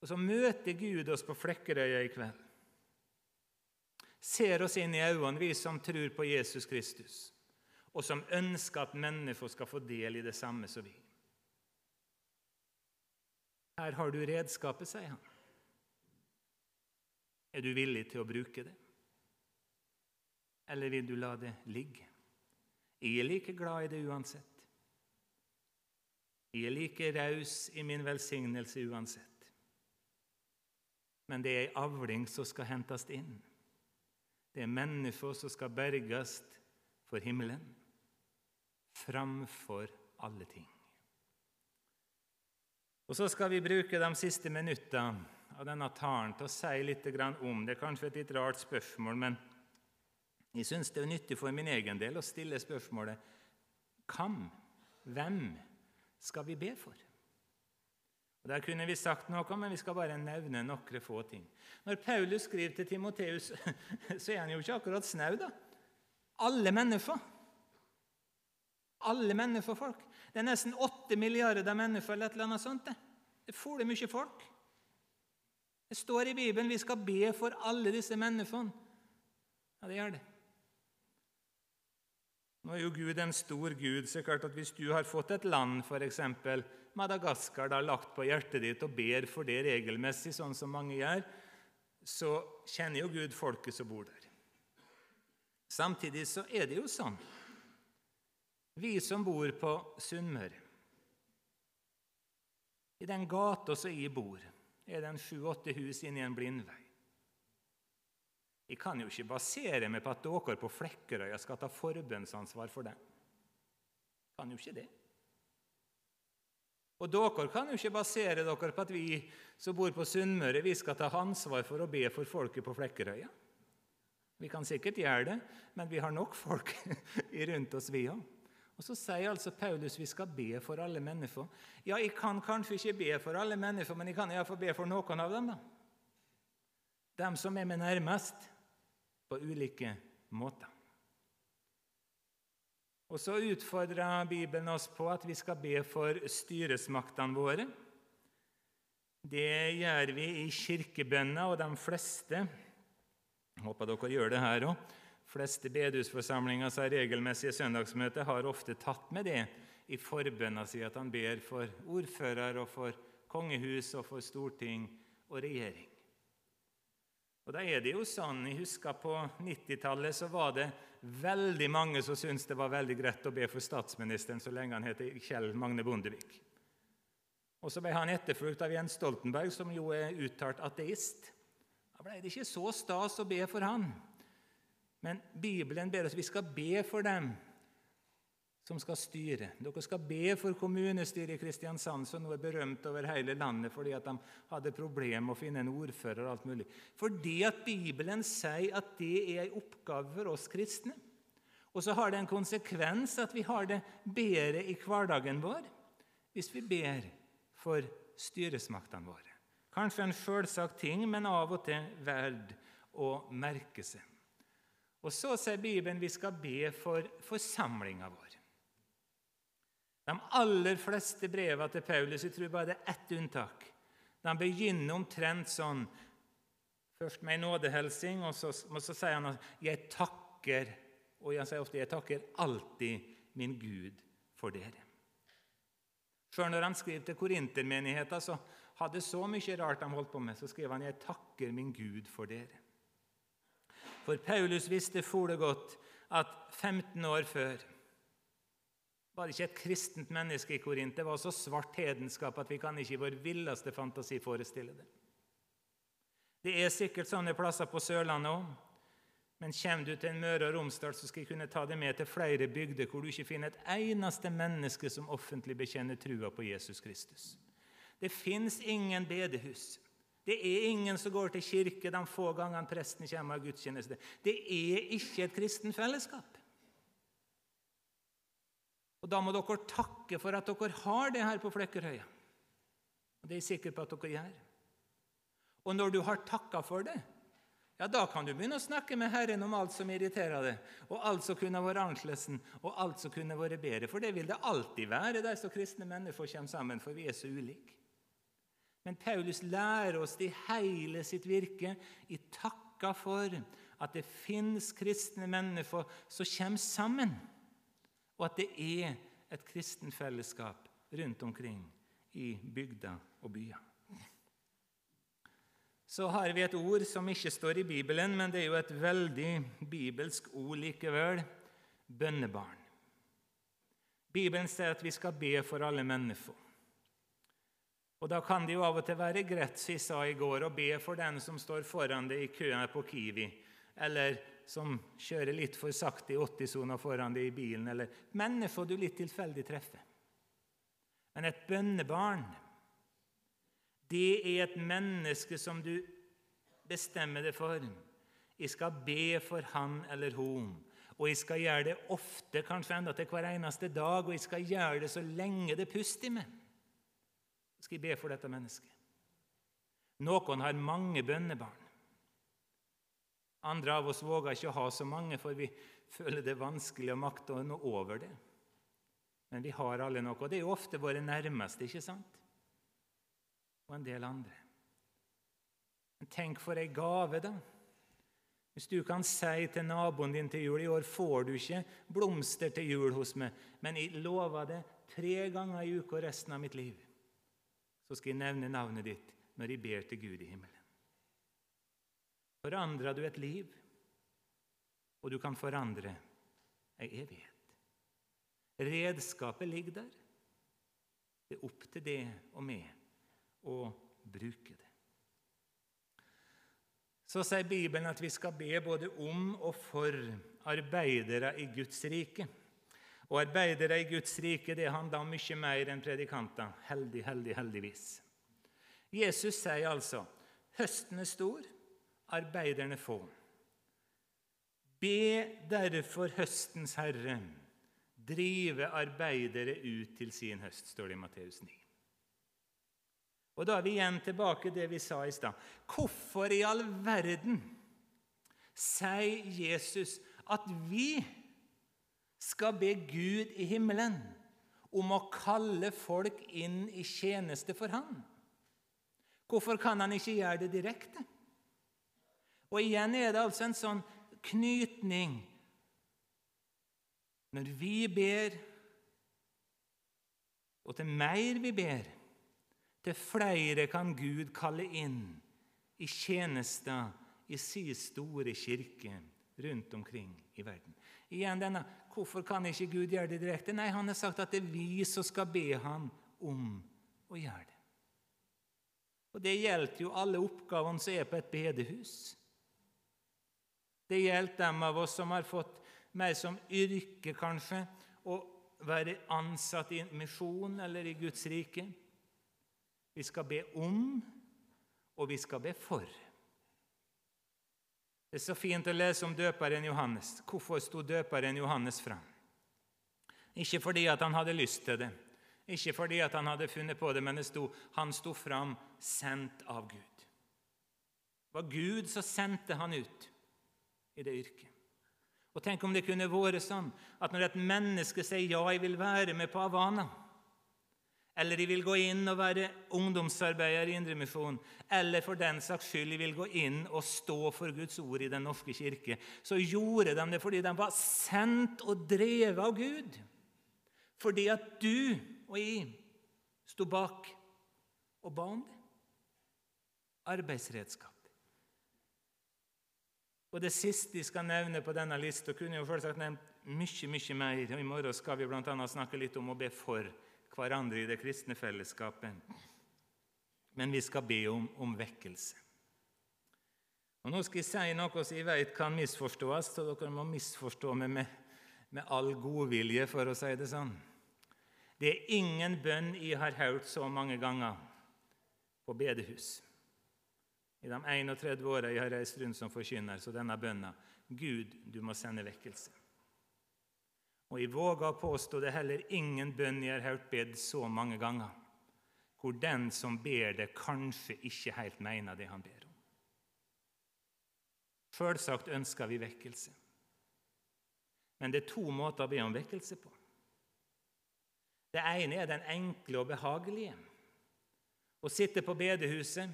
Og så møter Gud oss på Flekkerøya i kveld. Ser oss inn i øynene, vi som tror på Jesus Kristus, og som ønsker at mennesker skal få del i det samme som vi. Her har du redskapet, sier han. Er du villig til å bruke det? eller vil du la det ligge? Jeg er like glad i det uansett. Jeg er like raus i min velsignelse uansett. Men det er ei avling som skal hentes inn. Det er mennesker som skal berges for himmelen framfor alle ting. Og Så skal vi bruke de siste minuttene av denne talen til å si litt om Det er kanskje et litt rart spørsmål, men jeg syns det er nyttig for min egen del å stille spørsmålet Hvem, hvem skal vi be for? Der kunne vi sagt noe, men vi skal bare nevne noen få ting. Når Paulus skriver til Timoteus, <laughs> så er han jo ikke akkurat snau. da. Alle mennesker. Alle menneskefolk. Det er nesten åtte milliarder mennesker eller et eller annet sånt. Det, det er fole mye folk. Det står i Bibelen vi skal be for alle disse menneskene. Ja, det gjør det. Nå er jo Gud en stor Gud, så klart at hvis du har fått et land, f.eks. Madagaskar, da, lagt på hjertet ditt og ber for det regelmessig, sånn som mange gjør, så kjenner jo Gud folket som bor der. Samtidig så er det jo sånn Vi som bor på Sunnmøre I den gata som jeg bor, er det en sju-åtte hus inni en blindvei. Jeg kan jo ikke basere meg på at dere på Flekkerøya skal ta forbønnsansvar for det. Kan jo ikke det. Og dere kan jo ikke basere dere på at vi som bor på Sunnmøre, vi skal ta ansvar for å be for folket på Flekkerøya. Vi kan sikkert gjøre det, men vi har nok folk <laughs> rundt oss, vi òg. Og Så sier altså Paulus vi skal be for alle mennesker. Ja, jeg kan kanskje ikke be for alle mennesker, men jeg kan iallfall be for noen av dem. da. Dem som er meg nærmest på ulike måter. Og Så utfordrer Bibelen oss på at vi skal be for styresmaktene våre. Det gjør vi i kirkebønner, og de fleste jeg håper dere gjør det her òg. fleste bedehusforsamlinger som har regelmessige søndagsmøter, har ofte tatt med det i forbønna si at han ber for ordfører og for kongehus og for storting og regjering. Og da er det jo sånn, Jeg husker på 90-tallet så var det veldig mange som syntes det var veldig greit å be for statsministeren så lenge han het Kjell Magne Bondevik. Og så ble han etterfulgt av Jens Stoltenberg, som jo er uttalt ateist. Da ble det ikke så stas å be for han. Men Bibelen ber oss vi skal be for dem som skal styre. Dere skal be for kommunestyret i Kristiansand, som nå er berømt over hele landet fordi at de hadde problemer med å finne en ordfører. og alt mulig. Fordi at Bibelen sier at det er en oppgave for oss kristne. Og så har det en konsekvens at vi har det bedre i hverdagen vår hvis vi ber for styresmaktene våre. Kanskje en selvsagt ting, men av og til verd å merke seg. Og så sier Bibelen vi skal be for forsamlinga vår. De aller fleste brevene til Paulus jeg tror bare det er ett unntak. De begynner omtrent sånn Først med en nådehelsing, og så, og så sier han at 'jeg takker'. Og jeg sier ofte 'jeg takker alltid min Gud for dere'. Før når han skriver til korintermenigheten, så hadde så mye rart de holdt på med, så skrev han 'Jeg takker min Gud for dere'. For Paulus visste fole godt at 15 år før var det ikke et kristent menneske i Korint. Det var så svart hedenskap at vi kan ikke i vår villeste fantasi forestille det. Det er sikkert sånne plasser på Sørlandet òg. Men kommer du til en Møre og Romsdal, så skal jeg kunne ta deg med til flere bygder hvor du ikke finner et eneste menneske som offentlig bekjenner trua på Jesus Kristus. Det fins ingen bedehus. Det er ingen som går til kirke de få gangene presten kommer av gudstjeneste. Det er ikke et kristen fellesskap. Og Da må dere takke for at dere har det her på Flekkerøya. Og Det er jeg sikker på at dere gjør. Og når du har takka for det, ja, da kan du begynne å snakke med Herren om alt som irriterer deg, og alt som kunne vært annerledes, og alt som kunne vært bedre. For det vil det alltid være der som kristne mennesker kommer sammen, for vi er så ulike. Men Paulus lærer oss i hele sitt virke i takka for at det fins kristne mennesker som kommer sammen og at det er et kristenfellesskap rundt omkring i bygder og byer. så har vi et ord som ikke står i Bibelen, men det er jo et veldig bibelsk ord likevel bønnebarn. Bibelen sier at vi skal be for alle mennesker. Og Da kan det jo av og til være greit, som jeg sa i går, å be for den som står foran deg i køen på Kiwi, eller som kjører litt for sakte i 80-sona foran deg i bilen, eller mennesker du litt tilfeldig treffer. Men et bønnebarn det er et menneske som du bestemmer deg for. Jeg skal be for han eller hun. Og jeg skal gjøre det ofte, kanskje enda til hver eneste dag, og jeg skal gjøre det så lenge det puster i meg. Så skal jeg be for dette mennesket. Noen har mange bønnebarn. Andre av oss våger ikke å ha så mange, for vi føler det vanskelig å makte å nå over det. Men vi har alle noe, og det er jo ofte våre nærmeste. ikke sant? og en del andre. Men tenk for ei gave, da. Hvis du kan si til naboen din til jul i år får du ikke blomster til jul hos meg, men jeg lover det tre ganger i uka resten av mitt liv, så skal jeg nevne navnet ditt når jeg ber til Gud i himmelen. Forandrer du et liv, og du kan forandre ei evighet. Redskapet ligger der. Det er opp til det og meg å bruke det. Så sier Bibelen at vi skal be både om og for arbeidere i Guds rike. Og arbeidere i Guds rike det handler om mye mer enn predikanter. Heldig, heldig, heldigvis. Jesus sier altså høsten er stor, arbeiderne få. Be derfor høstens herre drive arbeidere ut til sin høst, står det i Matteus 9. Og Da er vi igjen tilbake til det vi sa i stad. Hvorfor i all verden sier Jesus at vi skal be Gud i himmelen om å kalle folk inn i tjeneste for Han? Hvorfor kan han ikke gjøre det direkte? Og igjen er det altså en sånn knytning. Når vi ber, og til mer vi ber, til flere kan Gud kalle inn i tjenester i sin store kirke rundt omkring i verden. Igjen denne, Hvorfor kan ikke Gud gjøre det direkte? Nei, Han har sagt at det er vi som skal be ham om å gjøre det. Og Det gjelder jo alle oppgavene som er på et bedehus. Det gjelder dem av oss som har fått mer som yrke, kanskje, å være ansatt i misjon eller i Guds rike. Vi skal be om, og vi skal be for. Det er så fint å lese om døperen Johannes. Hvorfor sto døperen Johannes fram? Ikke fordi han hadde lyst til det, ikke fordi han hadde funnet på det, men det sto, han sto fram sendt av Gud. Det var Gud som sendte han ut i det yrket. Og Tenk om det kunne vært sånn at når et menneske sier 'ja, jeg vil være med på Havana', eller jeg vil gå inn og være ungdomsarbeider i Indremisjon, eller for den saks skyld jeg vil gå inn og stå for Guds ord i Den norske kirke, så gjorde de det fordi de var sendt og drevet av Gud. Fordi at du og jeg sto bak og ba om det. Arbeidsredskap. Og Det siste jeg skal nevne på denne lista, kunne jo selvsagt nevnt mye mye mer. og I morgen skal vi bl.a. snakke litt om å be for hverandre i det kristne fellesskapet. Men vi skal be om, om vekkelse. Og Nå skal jeg si noe som jeg vet kan misforstås, så dere må misforstå meg med, med all godvilje, for å si det sånn. Det er ingen bønn jeg har hørt så mange ganger på bedehus. I de 31 åra jeg har reist rundt som forkynner, så denne bønna Gud, du må sende vekkelse. Og jeg våger å påstå det er heller ingen bønn jeg har hørt bedt så mange ganger, hvor den som ber det, kanskje ikke helt mener det han ber om. Selvsagt ønsker vi vekkelse. Men det er to måter å be om vekkelse på. Det ene er den enkle og behagelige. Å sitte på bedehuset,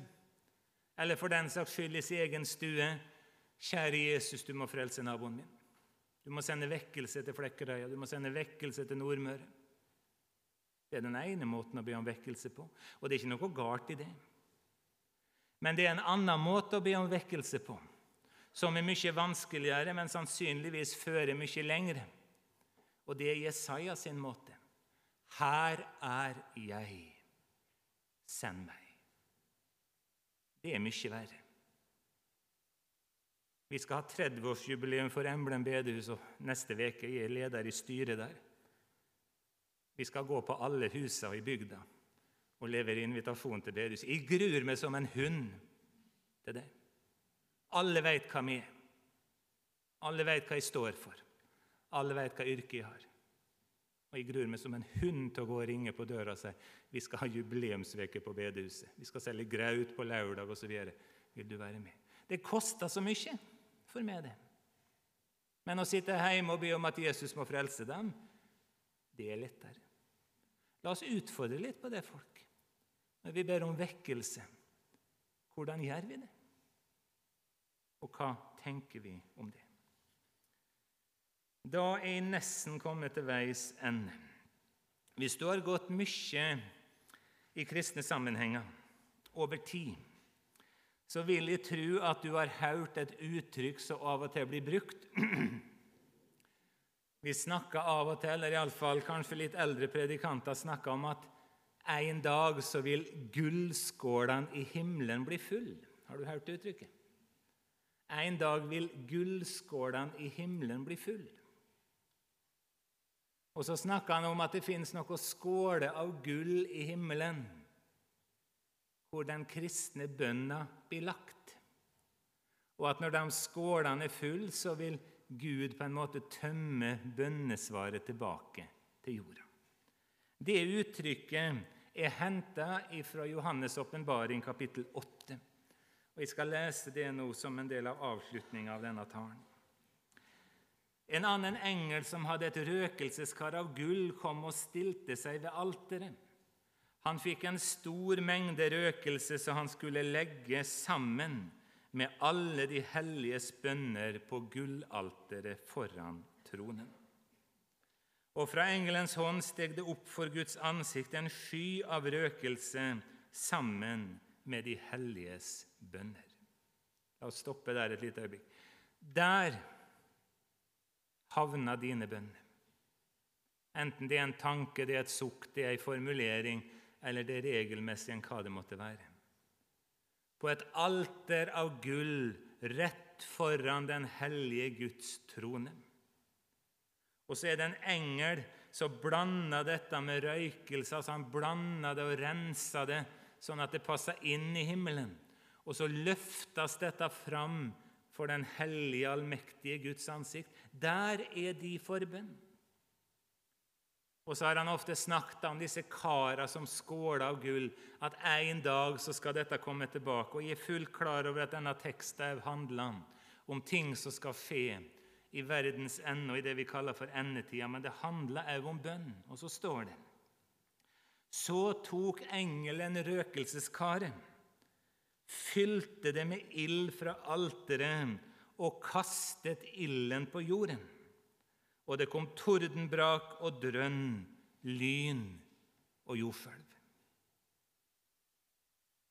eller for den saks skyld i sin egen stue. Kjære Jesus, du må frelse naboen min. Du må sende vekkelse til Flekkerøya, du må sende vekkelse til Nordmøre. Det er den ene måten å be om vekkelse på, og det er ikke noe galt i det. Men det er en annen måte å be om vekkelse på, som er mye vanskeligere, men sannsynligvis fører mye lengre. Og det er Jesaja sin måte. Her er jeg, send meg. Det er mye verre. Vi skal ha 30-årsjubileum for Emblem bedehus og neste uke. Er leder i styret der. Vi skal gå på alle husene i bygda og levere invitasjon til bedehus. Jeg gruer meg som en hund til det. Alle veit hva vi er. Alle veit hva jeg står for. Alle veit hva yrke jeg har. Og Jeg gruer meg som en hund til å gå og ringe på døra og si vi skal ha jubileumsveke på bedehuset. Vi skal selge graut på lørdag osv. Vil du være med? Det koster så mye for meg, det. Men å sitte hjemme og be om at Jesus må frelse dem, det er lettere. La oss utfordre litt på det, folk. Når vi ber om vekkelse, hvordan gjør vi det? Og hva tenker vi om det? Da er jeg nesten kommet til veis ende. Hvis du har gått mye i kristne sammenhenger over tid, så vil jeg tro at du har hørt et uttrykk som av og til blir brukt. <clears throat> Vi snakker av og til, eller iallfall kanskje litt eldre predikanter snakker om at en dag så vil gullskålene i himmelen bli full. Har du hørt uttrykket? En dag vil gullskålene i himmelen bli full. Og så snakker han om at det fins noe skåle av gull i himmelen, hvor den kristne bønna blir lagt. Og at når de skålene er fulle, så vil Gud på en måte tømme bønnesvaret tilbake til jorda. Det uttrykket er henta fra Johannes' åpenbaring, kapittel 8. Og Jeg skal lese det nå som en del av avslutninga av denne talen. En annen engel som hadde et røkelseskar av gull, kom og stilte seg ved alteret. Han fikk en stor mengde røkelse så han skulle legge sammen med alle de helliges bønner på gullalteret foran tronen. Og fra engelens hånd steg det opp for Guds ansikt en sky av røkelse sammen med de helliges bønner. La oss stoppe der et lite øyeblikk. Der havner dine bønner. Enten det er en tanke, det er et sukk, det er en formulering, eller det er regelmessig enn hva det måtte være. På et alter av gull rett foran den hellige Guds trone. Og så er det en engel som blander dette med røykelse. altså Han blander det og renser det sånn at det passer inn i himmelen. Og så løftes dette fram for den hellige, allmektige Guds ansikt. Der er de forbønn. Og så har han ofte snakket om disse karene som skåler av gull, at en dag så skal dette komme tilbake. Og jeg er fullt klar over at denne teksten handler om ting som skal skje i verdens ende og i det vi kaller for endetida, men det handler òg om bønn. Og så står det Så tok engelen røkelseskaret fylte det med ild fra alteret og kastet ilden på jorden. Og det kom tordenbrak og drønn, lyn og jordskjelv.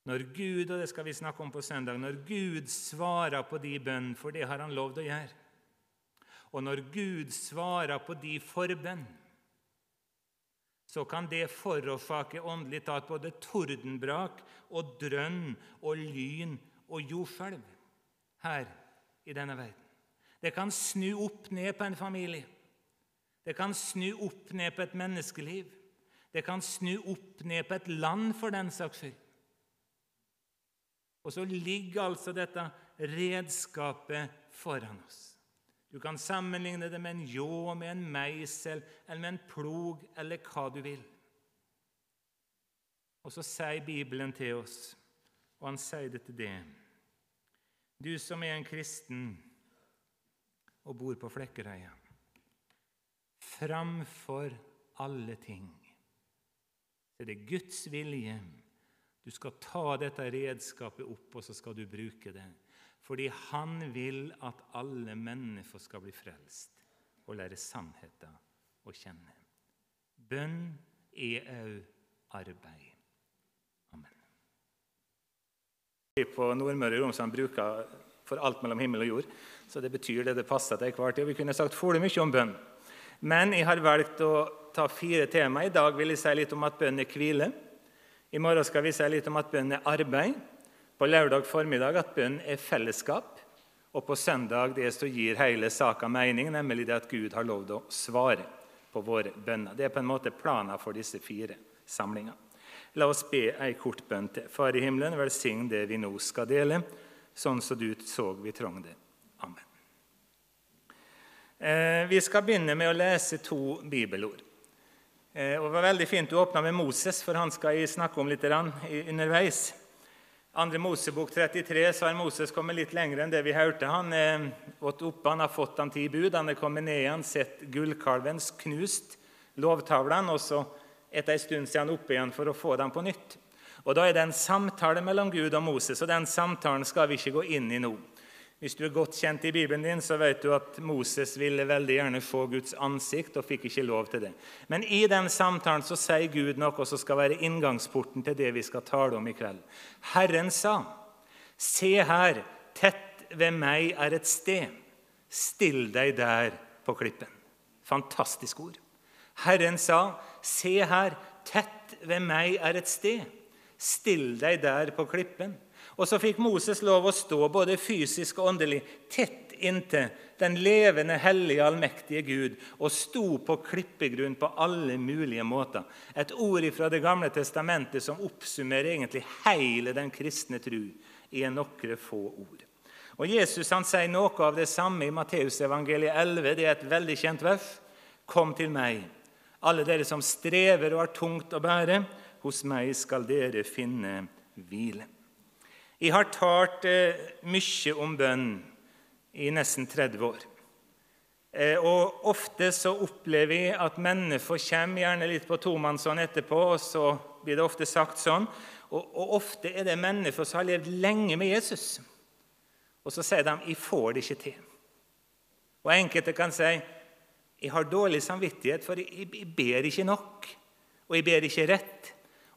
Når Gud, og det skal vi snakke om på søndag, når Gud svarer på de bønn, for det har han lovd å gjøre, og når Gud svarer på de forbønn, så kan det forårsake åndelig talt både tordenbrak og drønn og lyn og jordskjelv her i denne verden. Det kan snu opp ned på en familie. Det kan snu opp ned på et menneskeliv. Det kan snu opp ned på et land, for den saks skyld. Og så ligger altså dette redskapet foran oss. Du kan sammenligne det med en ljå, med en meisel eller med en plog eller hva du vil. Og så sier Bibelen til oss, og han sier det til deg Du som er en kristen og bor på Flekkerøya Framfor alle ting så er det Guds vilje. Du skal ta dette redskapet opp, og så skal du bruke det. Fordi han vil at alle mennesker skal bli frelst og lære sannheten å kjenne. Bønn er òg arbeid. Amen. på Nordmøre og Romsdal bruker for alt mellom himmel og jord. Så det betyr det det passer til hver tid. Vi kunne sagt fole mye om bønn. Men jeg har valgt å ta fire tema. I dag vil jeg si litt om at bønn er hvile. I morgen skal vi si litt om at bønn er arbeid. På lørdag formiddag at bønn er fellesskap. Og på søndag det som gir hele saka mening, nemlig det at Gud har lovd å svare på våre bønner. Det er på en måte planen for disse fire samlingene. La oss be ei kort bønn til. Far i himmelen, velsign det vi nå skal dele, sånn som du så vi trong det. Amen. Eh, vi skal begynne med å lese to bibelord. Eh, Det var veldig fint du åpna med Moses, for han skal jeg snakke om litt underveis. Andre Mosebok 33 så har Moses kommet litt lenger enn det vi hørte. Han gått han har fått de ti bud, han er kommet ned igjen, sett gullkalvens knust lovtavlene, og så etter en stund er han oppe igjen for å få dem på nytt. Og Da er det en samtale mellom Gud og Moses, og den samtalen skal vi ikke gå inn i nå. Hvis du er godt kjent i Bibelen din, så vet du at Moses ville veldig gjerne få Guds ansikt og fikk ikke lov til det. Men i den samtalen så sier Gud noe som skal være inngangsporten til det vi skal tale om i kveld. Herren sa, 'Se her, tett ved meg er et sted. Still deg der på klippen.' Fantastisk ord. Herren sa, 'Se her, tett ved meg er et sted. Still deg der på klippen.' Og så fikk Moses lov å stå både fysisk og åndelig tett inntil den levende, hellige, allmektige Gud og sto på klippegrunn på alle mulige måter. Et ord fra Det gamle testamentet som oppsummerer egentlig hele den kristne tru i noen få ord. Og Jesus han sier noe av det samme i Matteusevangeliet 11. Det er et veldig kjent vers. Kom til meg, alle dere som strever og har tungt å bære. Hos meg skal dere finne hvile. Jeg har talt eh, mye om bønn i nesten 30 år. Eh, og Ofte så opplever jeg at mennesker kommer gjerne litt på tomannshånd etterpå, og så blir det ofte sagt sånn. Og, og Ofte er det mennesker som har levd lenge med Jesus. Og så sier de 'jeg får det ikke til'. Og Enkelte kan si 'jeg har dårlig samvittighet, for jeg, jeg ber ikke nok', og 'jeg ber ikke rett'.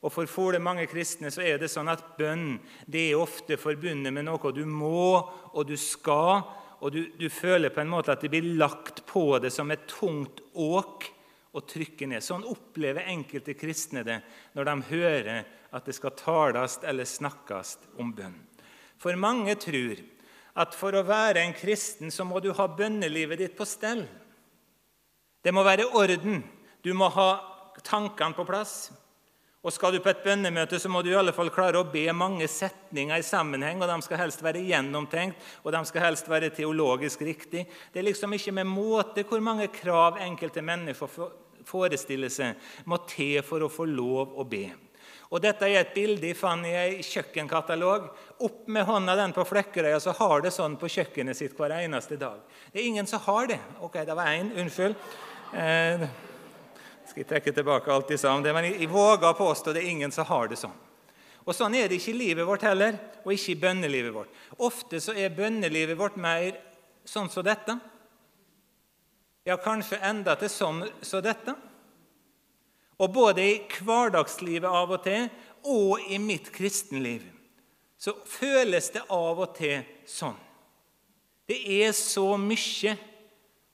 Og For fole mange kristne så er det sånn at bønn det er ofte forbundet med noe du må og du skal, og du, du føler på en måte at det blir lagt på det som et tungt åk å trykke ned. Sånn opplever enkelte kristne det når de hører at det skal tales eller snakkes om bønn. For mange tror at for å være en kristen så må du ha bønnelivet ditt på stell. Det må være orden. Du må ha tankene på plass. Og Skal du på et bønnemøte, så må du i alle fall klare å be mange setninger i sammenheng. og De skal helst være gjennomtenkt, og de skal helst være teologisk riktig. Det er liksom ikke med måte hvor mange krav enkelte mennesker forestiller seg må til for å få lov å be. Og Dette er et bilde jeg fant i en kjøkkenkatalog. Opp med hånda den på Flekkerøya, så har det sånn på kjøkkenet sitt hver eneste dag. Det er ingen som har det. Ok, det var én. Unnskyld. Eh, skal jeg trekke tilbake alt jeg sa om det, men jeg, jeg våger å påstå det er ingen som har det sånn. Og Sånn er det ikke i livet vårt heller, og ikke i bønnelivet vårt. Ofte så er bønnelivet vårt mer sånn som dette. Ja, kanskje enda til sånn som dette. Og både i hverdagslivet av og til og i mitt kristenliv så føles det av og til sånn. Det er så mye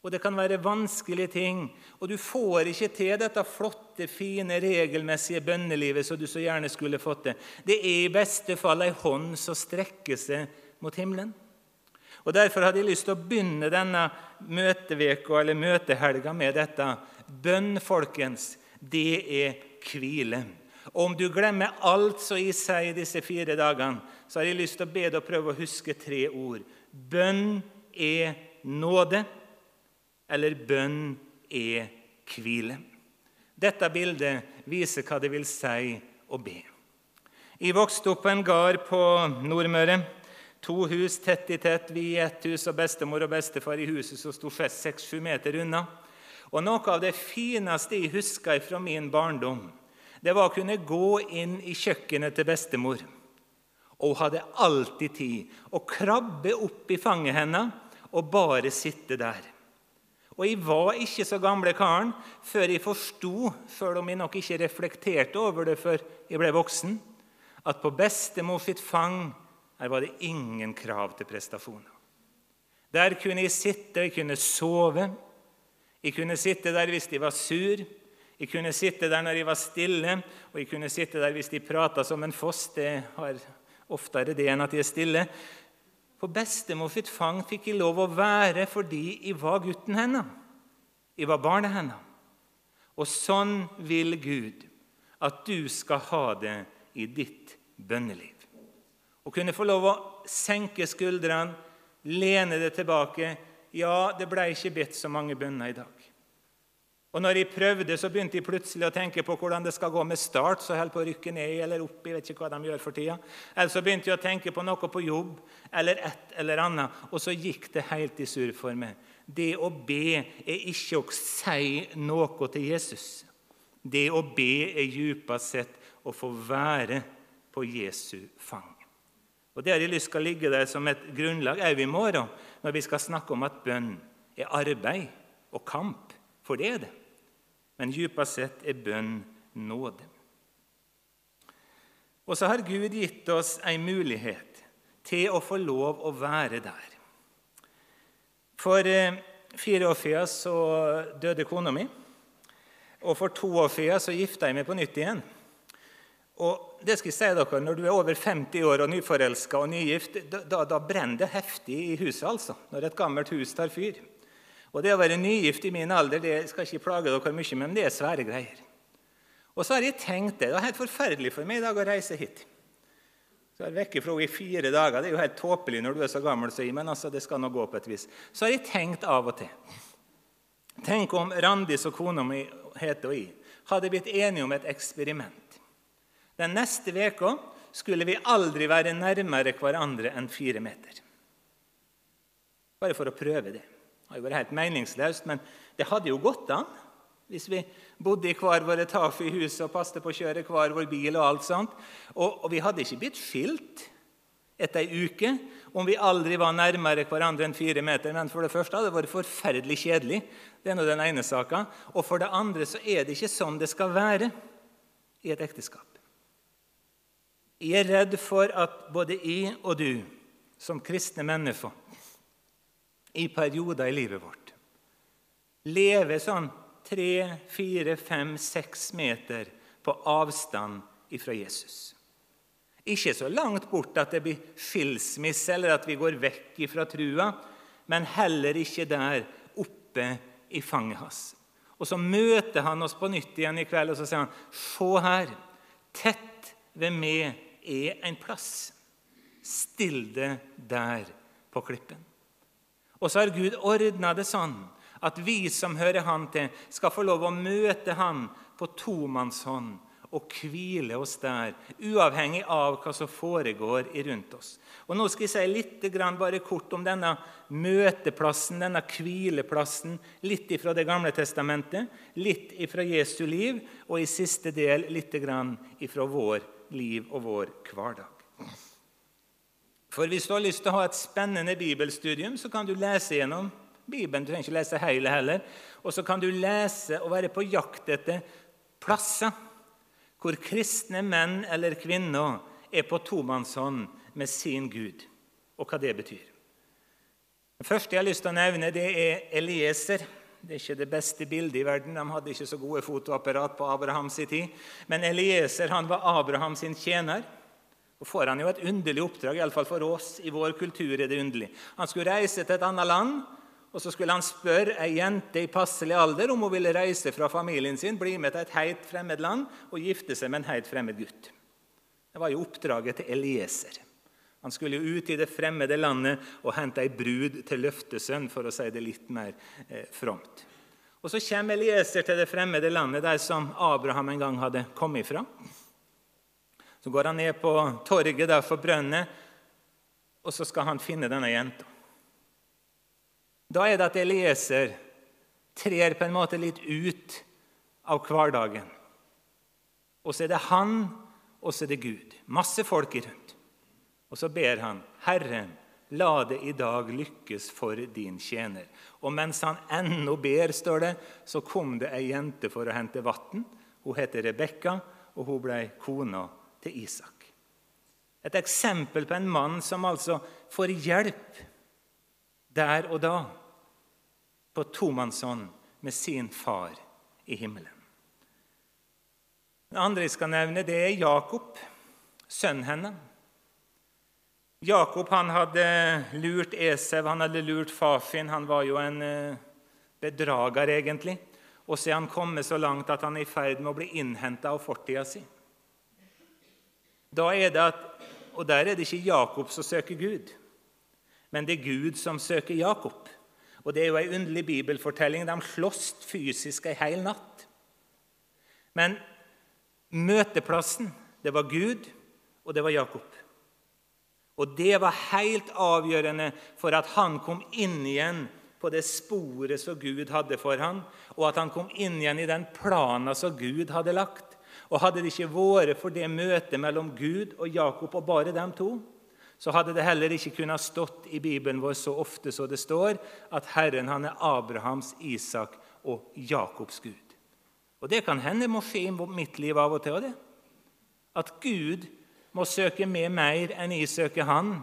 og det kan være vanskelige ting. Og du får ikke til dette flotte, fine, regelmessige bønnelivet som du så gjerne skulle fått det. Det er i beste fall ei hånd som strekker seg mot himmelen. Og Derfor hadde jeg lyst til å begynne denne møteveka eller møtehelga med dette. Bønn, folkens, det er hvile. Om du glemmer alt som jeg sier disse fire dagene, så har jeg lyst til å be deg å prøve å huske tre ord. Bønn er nåde eller bønn er hvile. Dette bildet viser hva det vil si å be. Jeg vokste opp på en gard på Nordmøre. To hus tett i tett, vi i ett hus og bestemor og bestefar i huset som sto seks-sju meter unna. Og Noe av det fineste jeg husker fra min barndom, det var å kunne gå inn i kjøkkenet til bestemor. Og hun hadde alltid tid å krabbe opp i fanget hennes og bare sitte der. Og jeg var ikke så gamle karen før jeg forsto, selv om jeg nok ikke reflekterte over det før jeg ble voksen, at på bestemor sitt fang Her var det ingen krav til prestasjoner. Der kunne jeg sitte, jeg kunne sove. Jeg kunne sitte der hvis de var sur. Jeg kunne sitte der når jeg var stille, og jeg kunne sitte der hvis de prata som en foss. Det har oftere det enn at de er stille. På bestemor sitt fang fikk jeg lov å være fordi jeg var gutten hennes. Jeg var barnet hennes. Og sånn vil Gud at du skal ha det i ditt bønneliv. Å kunne få lov å senke skuldrene, lene det tilbake. Ja, det ble ikke bedt så mange bønner i dag. Og når jeg prøvde, så begynte jeg plutselig å tenke på hvordan det skal gå med Start, så jeg på å rykke ned eller opp. jeg vet ikke hva de gjør for tida. Eller så begynte jeg å tenke på noe på jobb eller et eller annet. Og så gikk det helt i surr for meg. Det å be er ikke å si noe til Jesus. Det å be er djupest sett å få være på Jesu fang. Og Det har jeg lyst til å ligge der som et grunnlag òg i morgen, når vi skal snakke om at bønn er arbeid og kamp. For det er det. Men djupest sett er bønn nåde. Og så har Gud gitt oss en mulighet til å få lov å være der. For eh, fire år siden så døde kona mi. Og for to år siden så gifta jeg meg på nytt igjen. Og det skal jeg si dere, Når du er over 50 år og nyforelska og nygift, da, da, brenner det heftig i huset. altså, Når et gammelt hus tar fyr. Og Det å være nygift i min alder det skal ikke plage dere mye, men det er svære greier. Og så har jeg tenkt det. Det var helt forferdelig for meg i dag å reise hit. Så jeg vekke fra henne i fire dager. Det er jo helt tåpelig når du er så gammel så men altså, det skal nå gå på et vis. Så har jeg tenkt av og til Tenk om Randis og kona mi heter og jeg, hadde blitt enige om et eksperiment. Den neste veka skulle vi aldri være nærmere hverandre enn fire meter. Bare for å prøve det. Det jo vært helt meningsløst, men det hadde jo gått an hvis vi bodde i hver vår etasje i huset og passet på å kjøre hver vår bil. Og alt sånt. Og, og vi hadde ikke blitt skilt etter ei uke om vi aldri var nærmere hverandre enn fire meter. Men for det første hadde det vært forferdelig kjedelig. Det er nå den ene saka. Og for det andre så er det ikke sånn det skal være i et ekteskap. Jeg er redd for at både jeg og du som kristne mennesker i perioder i livet vårt lever sånn tre, fire, fem, seks meter på avstand ifra Jesus. Ikke så langt bort at det blir skilsmisse eller at vi går vekk ifra trua, men heller ikke der oppe i fanget hans. Og Så møter han oss på nytt igjen i kveld og så sier han, Se her, tett ved meg er en plass. Still det der på klippen. Og så har Gud ordna det sånn at vi som hører Han til, skal få lov å møte Han på tomannshånd og hvile oss der, uavhengig av hva som foregår rundt oss. Og Nå skal jeg si litt bare kort om denne møteplassen, denne hvileplassen. Litt fra Det gamle testamentet, litt fra Jesu liv, og i siste del litt fra vår liv og vår hverdag. For Hvis du har lyst til å ha et spennende bibelstudium, så kan du lese gjennom Bibelen. Du trenger ikke lese hele heller. Og så kan du lese og være på jakt etter plasser hvor kristne menn eller kvinner er på tomannshånd med sin Gud, og hva det betyr. Det første jeg har lyst til å nevne, det er Elieser. Det er ikke det beste bildet i verden. De hadde ikke så gode fotoapparat på Abrahams tid. Men Elieser han var Abrahams tjener. Og får han jo et underlig oppdrag, iallfall for oss. I vår kultur er det underlig. Han skulle reise til et annet land, og så skulle han spørre ei jente i passelig alder om hun ville reise fra familien sin, bli med til et helt fremmed land og gifte seg med en helt fremmed gutt. Det var jo oppdraget til Elieser. Han skulle jo ut i det fremmede landet og hente ei brud til løftesønn, for å si det litt mer eh, fromt. Og Så kommer Elieser til det fremmede landet der som Abraham en gang hadde kommet fra. Så går han ned på torget der for Brønne, og så skal han finne denne jenta. Da er det at Elieser trer på en måte litt ut av hverdagen. Og så er det han, og så er det Gud. Masse folk rundt. Og så ber han, 'Herren, la det i dag lykkes for din tjener.' Og mens han ennå ber, står det, så kom det ei jente for å hente vann. Hun heter Rebekka, og hun ble kona til Isak. Et eksempel på en mann som altså får hjelp der og da på tomannshånd med sin far i himmelen. Den andre jeg skal nevne, det er Jakob, sønnen hennes. Jakob han hadde lurt Esev, han hadde lurt Fafin. Han var jo en eh, bedrager, egentlig. Og så er han kommet så langt at han er i ferd med å bli innhenta av fortida si. Da er det at, og Der er det ikke Jakob som søker Gud, men det er Gud som søker Jakob. Og Det er jo ei underlig bibelfortelling. De sloss fysisk ei hel natt. Men møteplassen, det var Gud, og det var Jakob. Og det var helt avgjørende for at han kom inn igjen på det sporet som Gud hadde for ham, og at han kom inn igjen i den planen som Gud hadde lagt. Og Hadde det ikke vært for det møtet mellom Gud og Jakob og bare dem to, så hadde det heller ikke kunnet stått i Bibelen vår så ofte som det står at Herren han er Abrahams, Isak og Jakobs Gud. Og Det kan hende må skje i mitt liv av og til. det. At Gud må søke meg mer enn jeg søker Han,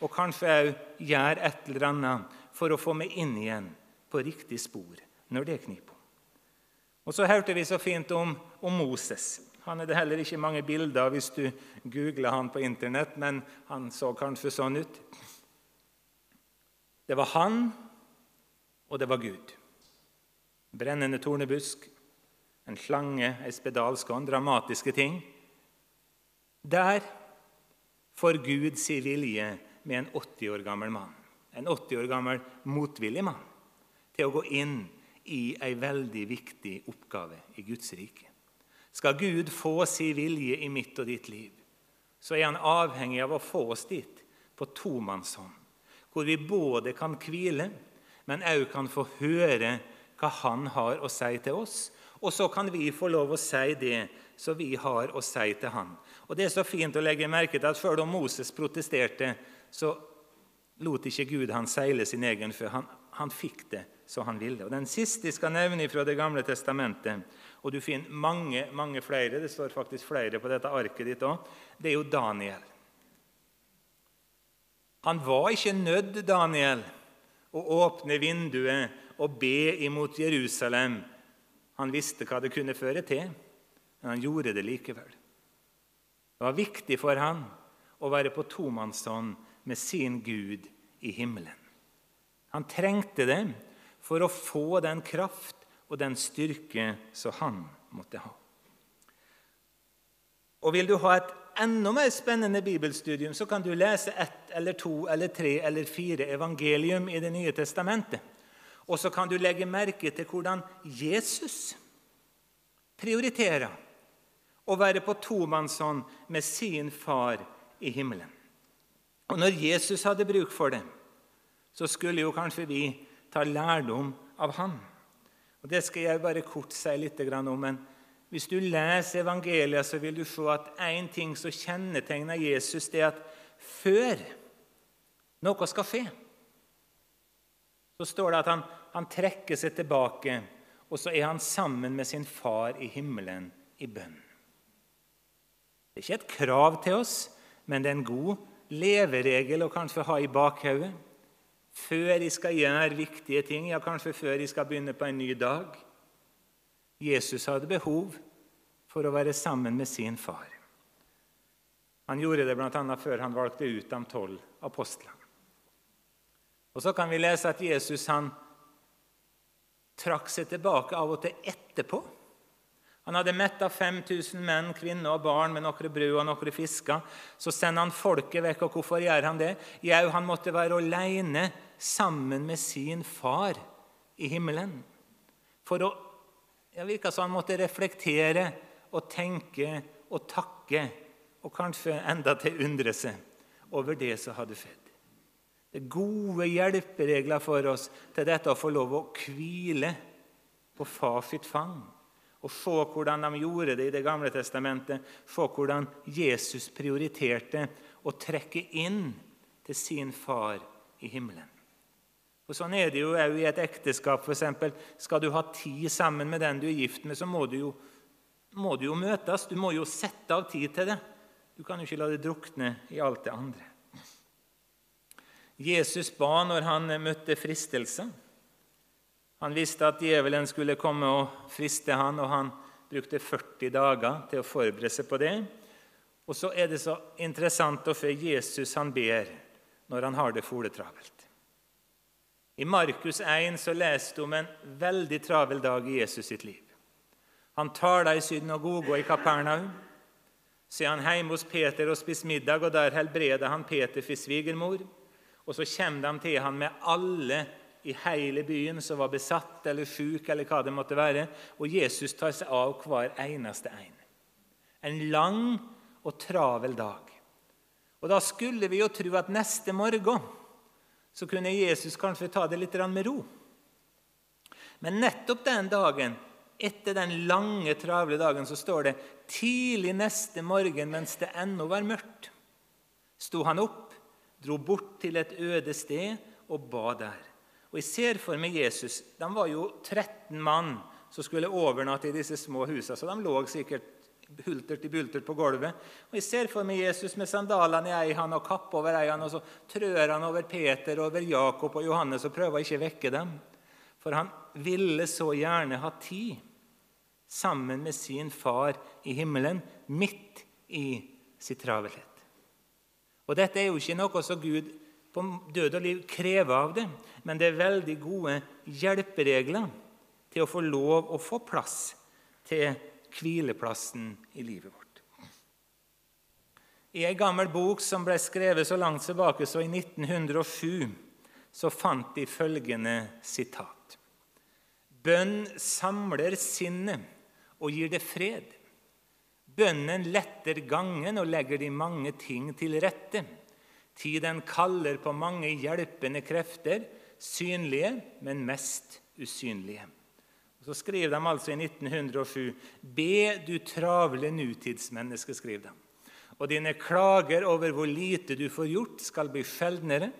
og kanskje òg gjøre et eller annet for å få meg inn igjen på riktig spor når det kniper. Og Så hørte vi så fint om, om Moses. Han er det heller ikke mange bilder av hvis du googler han på Internett, men han så kanskje sånn ut. Det var han, og det var Gud. Brennende tornebusk, en slange, ei spedalsk ånd, dramatiske ting. Der får Gud sin vilje med en 80 år gammel mann. En 80 år gammel motvillig mann til å gå inn i ei veldig viktig oppgave i Guds rike. Skal Gud få sin vilje i mitt og ditt liv, så er han avhengig av å få oss dit på tomannshånd, hvor vi både kan hvile, men òg kan få høre hva han har å si til oss. Og så kan vi få lov å si det som vi har å si til han. Og Det er så fint å legge merke til at selv om Moses protesterte, så lot ikke Gud han seile sin egen før. Han, han fikk det som han ville. Og Den siste jeg skal nevne fra Det gamle testamentet, og du finner mange mange flere. Det står faktisk flere på dette arket ditt òg. Det er jo Daniel. Han var ikke nødt, Daniel, å åpne vinduet og be imot Jerusalem. Han visste hva det kunne føre til, men han gjorde det likevel. Det var viktig for han å være på tomannshånd med sin Gud i himmelen. Han trengte det for å få den kraft og den styrke som han måtte ha. Og Vil du ha et enda mer spennende bibelstudium, så kan du lese ett eller to eller tre eller fire evangelium i Det nye testamentet. Og så kan du legge merke til hvordan Jesus prioriterer å være på tomannshånd med sin far i himmelen. Og Når Jesus hadde bruk for det, så skulle jo kanskje vi ta lærdom av ham. Og Det skal jeg bare kort si litt om. men Hvis du leser evangeliet, så vil du se at én ting som kjennetegner Jesus, det er at før noe skal skje, så står det at han, han trekker seg tilbake, og så er han sammen med sin far i himmelen i bønn. Det er ikke et krav til oss, men det er en god leveregel å kanskje ha i bakhodet før jeg skal gjøre viktige ting, ja, kanskje før jeg skal begynne på en ny dag. Jesus hadde behov for å være sammen med sin far. Han gjorde det bl.a. før han valgte ut de tolv apostlene. Og Så kan vi lese at Jesus han trakk seg tilbake av og til etterpå. Han hadde metta 5000 menn, kvinner og barn med noen brød og noen fisker. Så sender han folket vekk. Og hvorfor gjør han det? Jau, han måtte være alene sammen med sin far i himmelen. For å Det virka som han måtte reflektere og tenke og takke, og kanskje enda til undre seg over det som hadde skjedd. Det er gode hjelperegler for oss til dette å få lov å hvile på far sitt fang og se hvordan de gjorde det i Det gamle testamentet. Se hvordan Jesus prioriterte å trekke inn til sin far i himmelen. Og Sånn er det jo òg i et ekteskap. For eksempel, skal du ha tid sammen med den du er gift med, så må du, jo, må du jo møtes. Du må jo sette av tid til det. Du kan jo ikke la det drukne i alt det andre. Jesus ba når han møtte fristelser. Han visste at djevelen skulle komme og friste han, og han brukte 40 dager til å forberede seg på det. Og så er det så interessant å få Jesus han ber når han har det foletravelt. I Markus 1 så leste om en veldig travel dag i Jesus sitt liv. Han taler i synagoga i Kapernaum. Så er han hjemme hos Peter og spiser middag, og der helbreder han Peter for svigermor. Og så kommer de til han med alle i hele byen som var besatt eller syk, eller hva det måtte være. Og Jesus tar seg av hver eneste en. En lang og travel dag. Og Da skulle vi jo tro at neste morgen så kunne Jesus kanskje ta det litt med ro. Men nettopp den dagen, etter den lange, travle dagen, så står det tidlig neste morgen mens det ennå var mørkt, sto han opp, dro bort til et øde sted og ba der. Og Jeg ser for meg Jesus. De var jo 13 mann som skulle overnatte i disse små husene, så de lå sikkert hultert i bultert på gulvet. Og Jeg ser for meg Jesus med sandalene i ei hand og kapp over ei hand, og så trør han over Peter, over Jakob og Johannes og prøver ikke å vekke dem. For han ville så gjerne ha tid sammen med sin far i himmelen, midt i sin travelhet. Og Dette er jo ikke noe som Gud på død og liv krever av det, men det er veldig gode hjelperegler til å få lov å få plass til hvileplassen i livet vårt. I ei gammel bok som ble skrevet så langt tilbake som i 1907, så fant de følgende sitat. Bønn samler sinnet og gir det fred. Bønnen letter gangen og legger de mange ting til rette. Tiden kaller på mange hjelpende krefter, synlige, men mest usynlige. Så skriver de altså i 1907 Be du travle nutidsmenneske, skriver de. Og dine klager over hvor lite du får gjort, skal bli sjeldnere,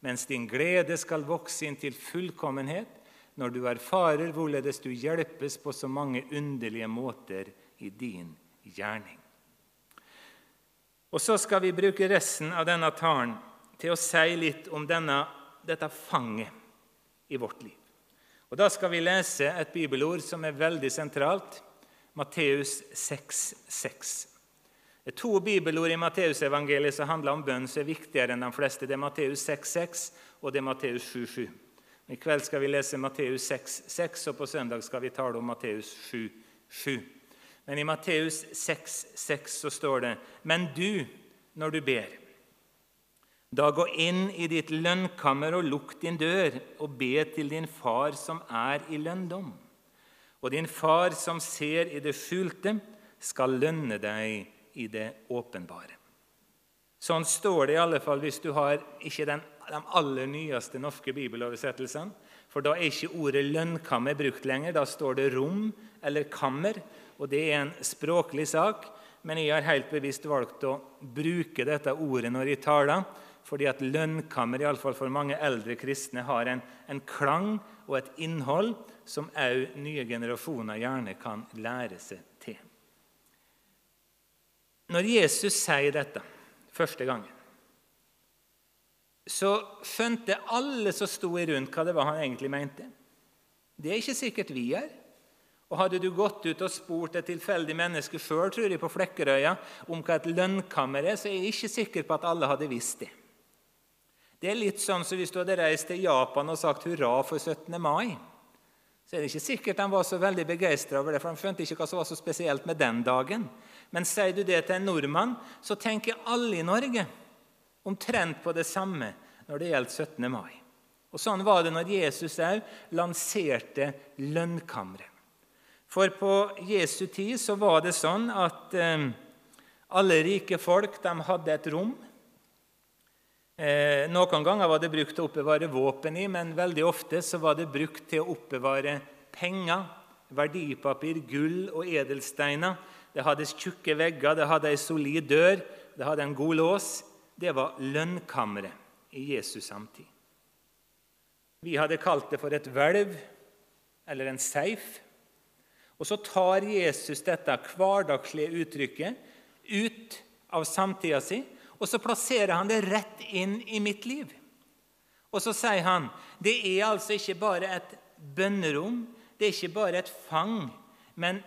mens din glede skal vokse inn til fullkommenhet når du erfarer hvorledes du hjelpes på så mange underlige måter i din gjerning. Og Så skal vi bruke resten av denne talen til å si litt om denne, dette fanget i vårt liv. Og Da skal vi lese et bibelord som er veldig sentralt. Matteus 6,6. Det er to bibelord i Matteusevangeliet som handler om bønn, som er viktigere enn de fleste. Det er Matteus 6,6 og det er Matteus 7,7. I kveld skal vi lese Matteus 6,6, og på søndag skal vi tale om Matteus 7,7. Men i Matteus 6,6 så står det.: Men du, når du ber, da gå inn i ditt lønnkammer og lukk din dør, og be til din far som er i lønndom. Og din far som ser i det skjulte, skal lønne deg i det åpenbare. Sånn står det i alle fall hvis du har ikke den, de aller nyeste norske bibeloversettelsene. For da er ikke ordet 'lønnkammer' brukt lenger. Da står det 'rom' eller 'kammer'. Og det er en språklig sak, men jeg har helt bevisst valgt å bruke dette ordet når jeg taler, fordi at lønnkammer, iallfall for mange eldre kristne, har en, en, klang og et innhold som òg nye generasjoner gjerne kan lære seg til. Når Jesus sier dette første gangen, så skjønte alle som sto rundt, hva det var han egentlig mente. Det er ikke sikkert vi er. Og Hadde du gått ut og spurt et tilfeldig menneske sjøl på Flekkerøya om hva et lønnkammer er, så er jeg ikke sikker på at alle hadde visst det. Det er litt sånn som hvis du hadde reist til Japan og sagt hurra for 17. mai. Så er det ikke sikkert de var så veldig begeistra over det, for de skjønte ikke hva som var så spesielt med den dagen. Men sier du det til en nordmann, så tenker alle i Norge omtrent på det samme når det gjelder 17. mai. Og Sånn var det når Jesus òg lanserte lønnkammeret. For på Jesu tid så var det sånn at eh, alle rike folk de hadde et rom Eh, noen ganger var det brukt til å oppbevare våpen i, men veldig ofte så var det brukt til å oppbevare penger, verdipapir, gull og edelsteiner. Det hadde tjukke vegger, det hadde ei solid dør, det hadde en god lås. Det var lønnkammeret i Jesus samtid. Vi hadde kalt det for et hvelv eller en safe. Og så tar Jesus dette hverdagslige uttrykket ut av samtida si, og så plasserer han det rett inn i mitt liv. Og så sier han det er altså ikke bare et bønnerom, det er ikke bare et fang, men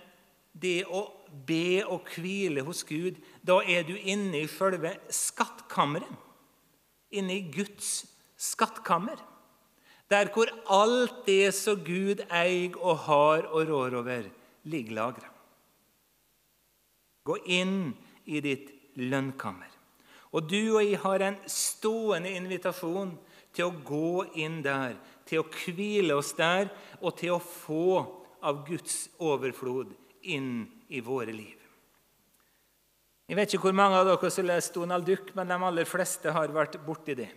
det å be og hvile hos Gud, da er du inne i selve skattkammeret. Inne i Guds skattkammer. Der hvor alt det som Gud eier og har og rår over, ligger lagra. Gå inn i ditt lønnkammer. Og du og jeg har en stående invitasjon til å gå inn der, til å hvile oss der og til å få av Guds overflod inn i våre liv. Jeg vet ikke hvor mange av dere som lest Donald Duck, men de aller fleste har vært borti det.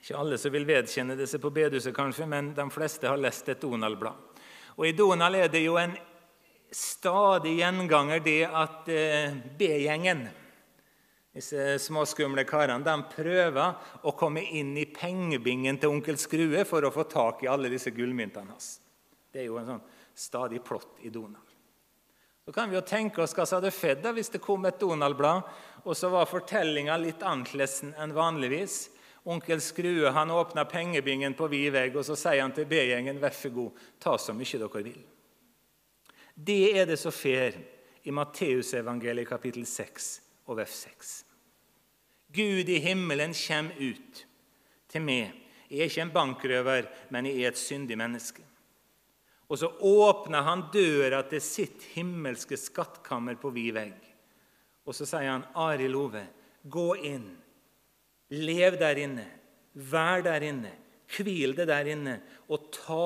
Ikke alle som vil vedkjenne det seg på bedehuset, kanskje, men de fleste har lest et Donald-blad. Og I Donald er det jo en stadig gjenganger det at eh, B-gjengen, disse småskumle karene, de prøver å komme inn i pengebingen til onkel Skrue for å få tak i alle disse gullmyntene hans. Det er jo en sånn stadig plott i Donald. Så kan vi jo tenke oss hva som hadde skjedd hvis det kom et Donald-blad, og så var fortellinga litt annerledes enn vanligvis. Onkel Skrue han åpna pengebingen på vid vegg, og så sier han til B-gjengen, 'Vær så god, ta så mye dere vil'. Det er det som fer i Matteusevangeliet kapittel 6 og vers 6. Gud i himmelen kommer ut til meg. Jeg er ikke en bankrøver, men jeg er et syndig menneske. Og så åpner han døra til sitt himmelske skattkammer på vid vegg. Og så sier han, 'Arild Ove, gå inn. Lev der inne. Vær der inne. Hvil deg der inne, og ta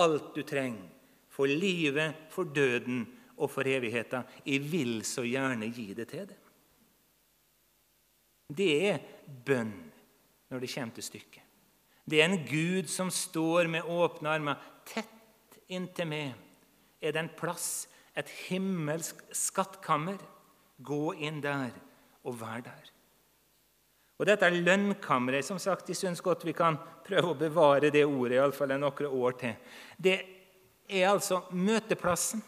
alt du trenger for livet, for døden og for evigheten. Jeg vil så gjerne gi det til deg. Det er bønn når det kommer til stykket. Det er en Gud som står med åpne armer tett inntil meg. Er det en plass, et himmelsk skattkammer? Gå inn der og vær der. Og Dette er lønnkammeret. Som sagt, Jeg syns godt vi kan prøve å bevare det ordet i alle fall noen år til. Det er altså møteplassen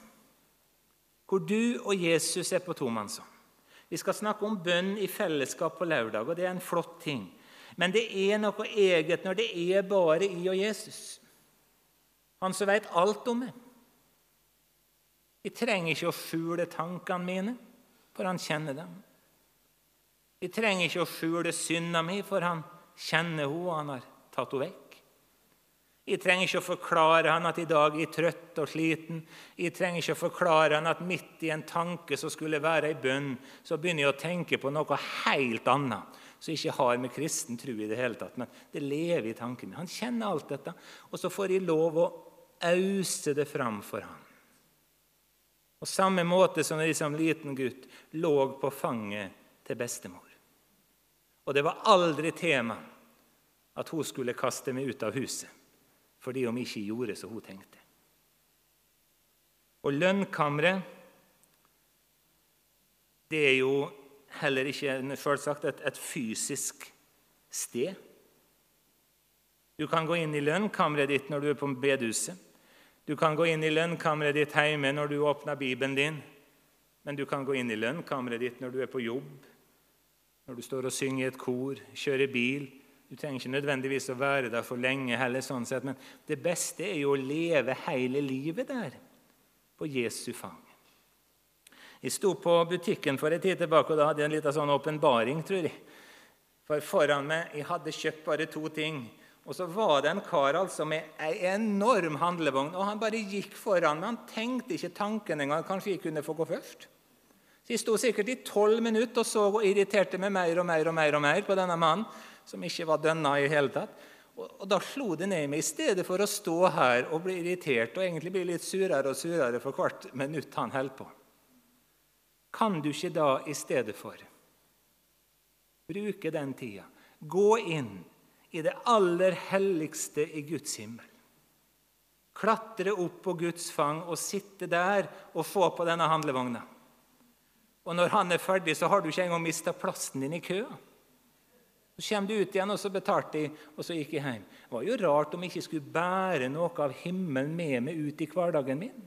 hvor du og Jesus er på tomannshånd. Vi skal snakke om bønn i fellesskap på lørdag, og det er en flott ting. Men det er noe eget når det er bare i og Jesus. Han som vet alt om meg. Jeg trenger ikke å skjule tankene mine, for han kjenner dem. Jeg trenger ikke å skjule synda mi, for han kjenner henne, og han har tatt henne vekk. Jeg trenger ikke å forklare han at i dag er jeg trøtt og sliten. Jeg trenger ikke å forklare han at midt i en tanke som skulle være ei bønn, så begynner jeg å tenke på noe helt annet som ikke har med kristen tro i det hele tatt. Men det lever i tanken min. Han kjenner alt dette, og så får jeg lov å ause det fram for ham. På samme måte som når jeg som liten gutt lå på fanget til bestemor. Og det var aldri tema at hun skulle kaste meg ut av huset fordi om ikke gjorde som hun tenkte. Og lønnkammeret det er jo heller ikke selvsagt et, et fysisk sted. Du kan gå inn i lønnkammeret ditt når du er på bedehuset. Du kan gå inn i lønnkammeret ditt hjemme når du åpner Bibelen din. Men du kan gå inn i lønnkammeret ditt når du er på jobb, når du står og synger i et kor, kjører bil, du trenger ikke nødvendigvis å være der for lenge, heller, sånn sett, men det beste er jo å leve hele livet der, på Jesu fang. Jeg sto på butikken for en tid tilbake, og da hadde jeg en liten sånn åpenbaring. tror jeg. For foran meg Jeg hadde kjøpt bare to ting. Og så var det en kar altså med ei enorm handlevogn. og Han bare gikk foran meg. Han tenkte ikke tanken engang. Kanskje jeg kunne få gå først. Så Jeg sto sikkert i tolv minutter og så og irriterte meg mer og mer og mer, og mer på denne mannen som ikke var dønna i hele tatt. Og, og Da slo det ned meg. I stedet for å stå her og bli irritert og egentlig bli litt surere og surere for hvert minutt han holder på, kan du ikke da i stedet for bruke den tida, gå inn i det aller helligste i Guds himmel? Klatre opp på Guds fang og sitte der og få på denne handlevogna. Og når han er ferdig, så har du ikke engang mista plassen din i køa. Så kommer du ut igjen, og så betalte de, og så gikk jeg hjem. Det var jo rart om jeg ikke skulle bære noe av himmelen med meg ut i hverdagen min.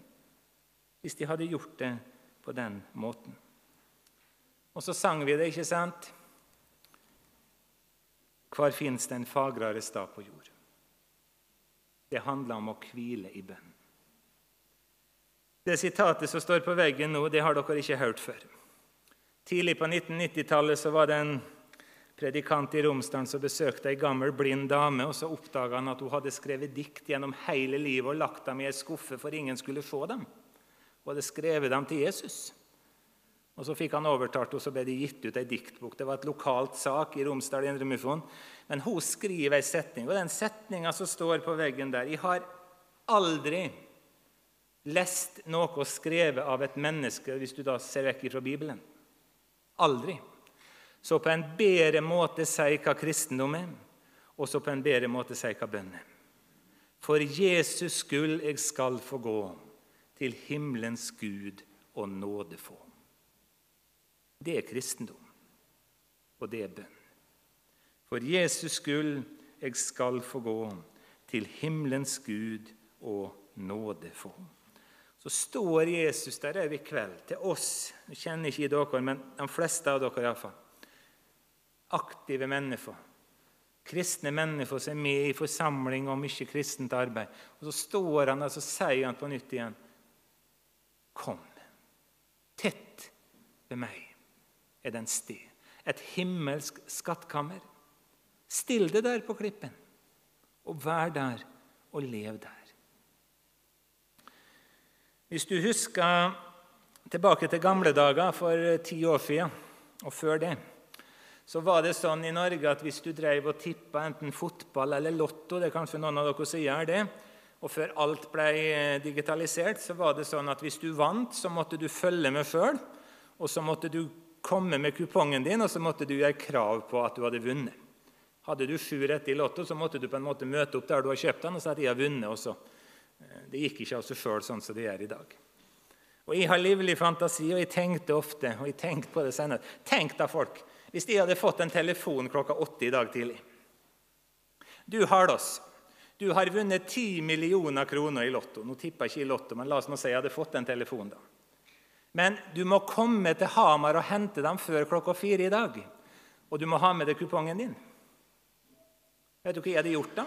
Hvis de hadde gjort det på den måten. Og så sang vi det, ikke sant? Hvor fins det en fagrere stad på jord? Det handler om å hvile i bønn. Det sitatet som står på veggen nå, det har dere ikke hørt før. Tidlig på 1990-tallet var det en predikant i Romsdalen som besøkte ei gammel, blind dame. og Så oppdaga han at hun hadde skrevet dikt gjennom hele livet og lagt dem i ei skuffe for ingen skulle få dem. Hun hadde skrevet dem til Jesus. Og Så fikk han overtalt og så ble det gitt ut ei diktbok. Det var et lokalt sak i Romsdal Indremisjon. Men hun skriver ei setning, og den setninga som står på veggen der Jeg har aldri lest noe skrevet av et menneske, hvis du da ser vekk fra Bibelen. Aldri. Så på en bedre måte si hva kristendom er, og så på en bedre måte si hva bønn er. For Jesus skyld jeg skal få gå, til himmelens Gud og nåde få. Det er kristendom, og det er bønn. For Jesus skyld jeg skal få gå til himmelens Gud og nåde få. Så står Jesus der i kveld til oss. Nå kjenner ikke dere, men de fleste av dere iallfall. Aktive mennesker. Kristne mennesker som er med i forsamling og mye kristent arbeid. Og Så står han og sier han på nytt igjen Kom tett ved meg er den sted. Et himmelsk skattkammer. Still det der på klippen, og vær der og lev der. Hvis du husker tilbake til gamle dager for ti år siden, og før det, så var det sånn i Norge at hvis du drev og tippa enten fotball eller lotto Det er kanskje noen av dere som gjør det. Og før alt ble digitalisert, så var det sånn at hvis du vant, så måtte du følge med sjøl. Og så måtte du komme med kupongen din, og så måtte du gjøre krav på at du hadde vunnet. Hadde du sju rette i Lotto, så måtte du på en måte møte opp der du har kjøpt den, og si at jeg har vunnet også. Eh, det gikk ikke av seg sjøl sånn som det gjør i dag. Og Jeg har livlig fantasi, og jeg tenkte ofte og jeg tenkte på det senere. Tenk da, folk, hvis de hadde fått en telefon klokka åtte i dag tidlig. Du har oss. du har vunnet ti millioner kroner i Lotto. Nå tipper jeg ikke i Lotto, men la oss nå si jeg hadde fått en telefon. da. Men du må komme til Hamar og hente dem før klokka fire i dag. Og du må ha med deg kupongen din. Vet du hva jeg hadde gjort da?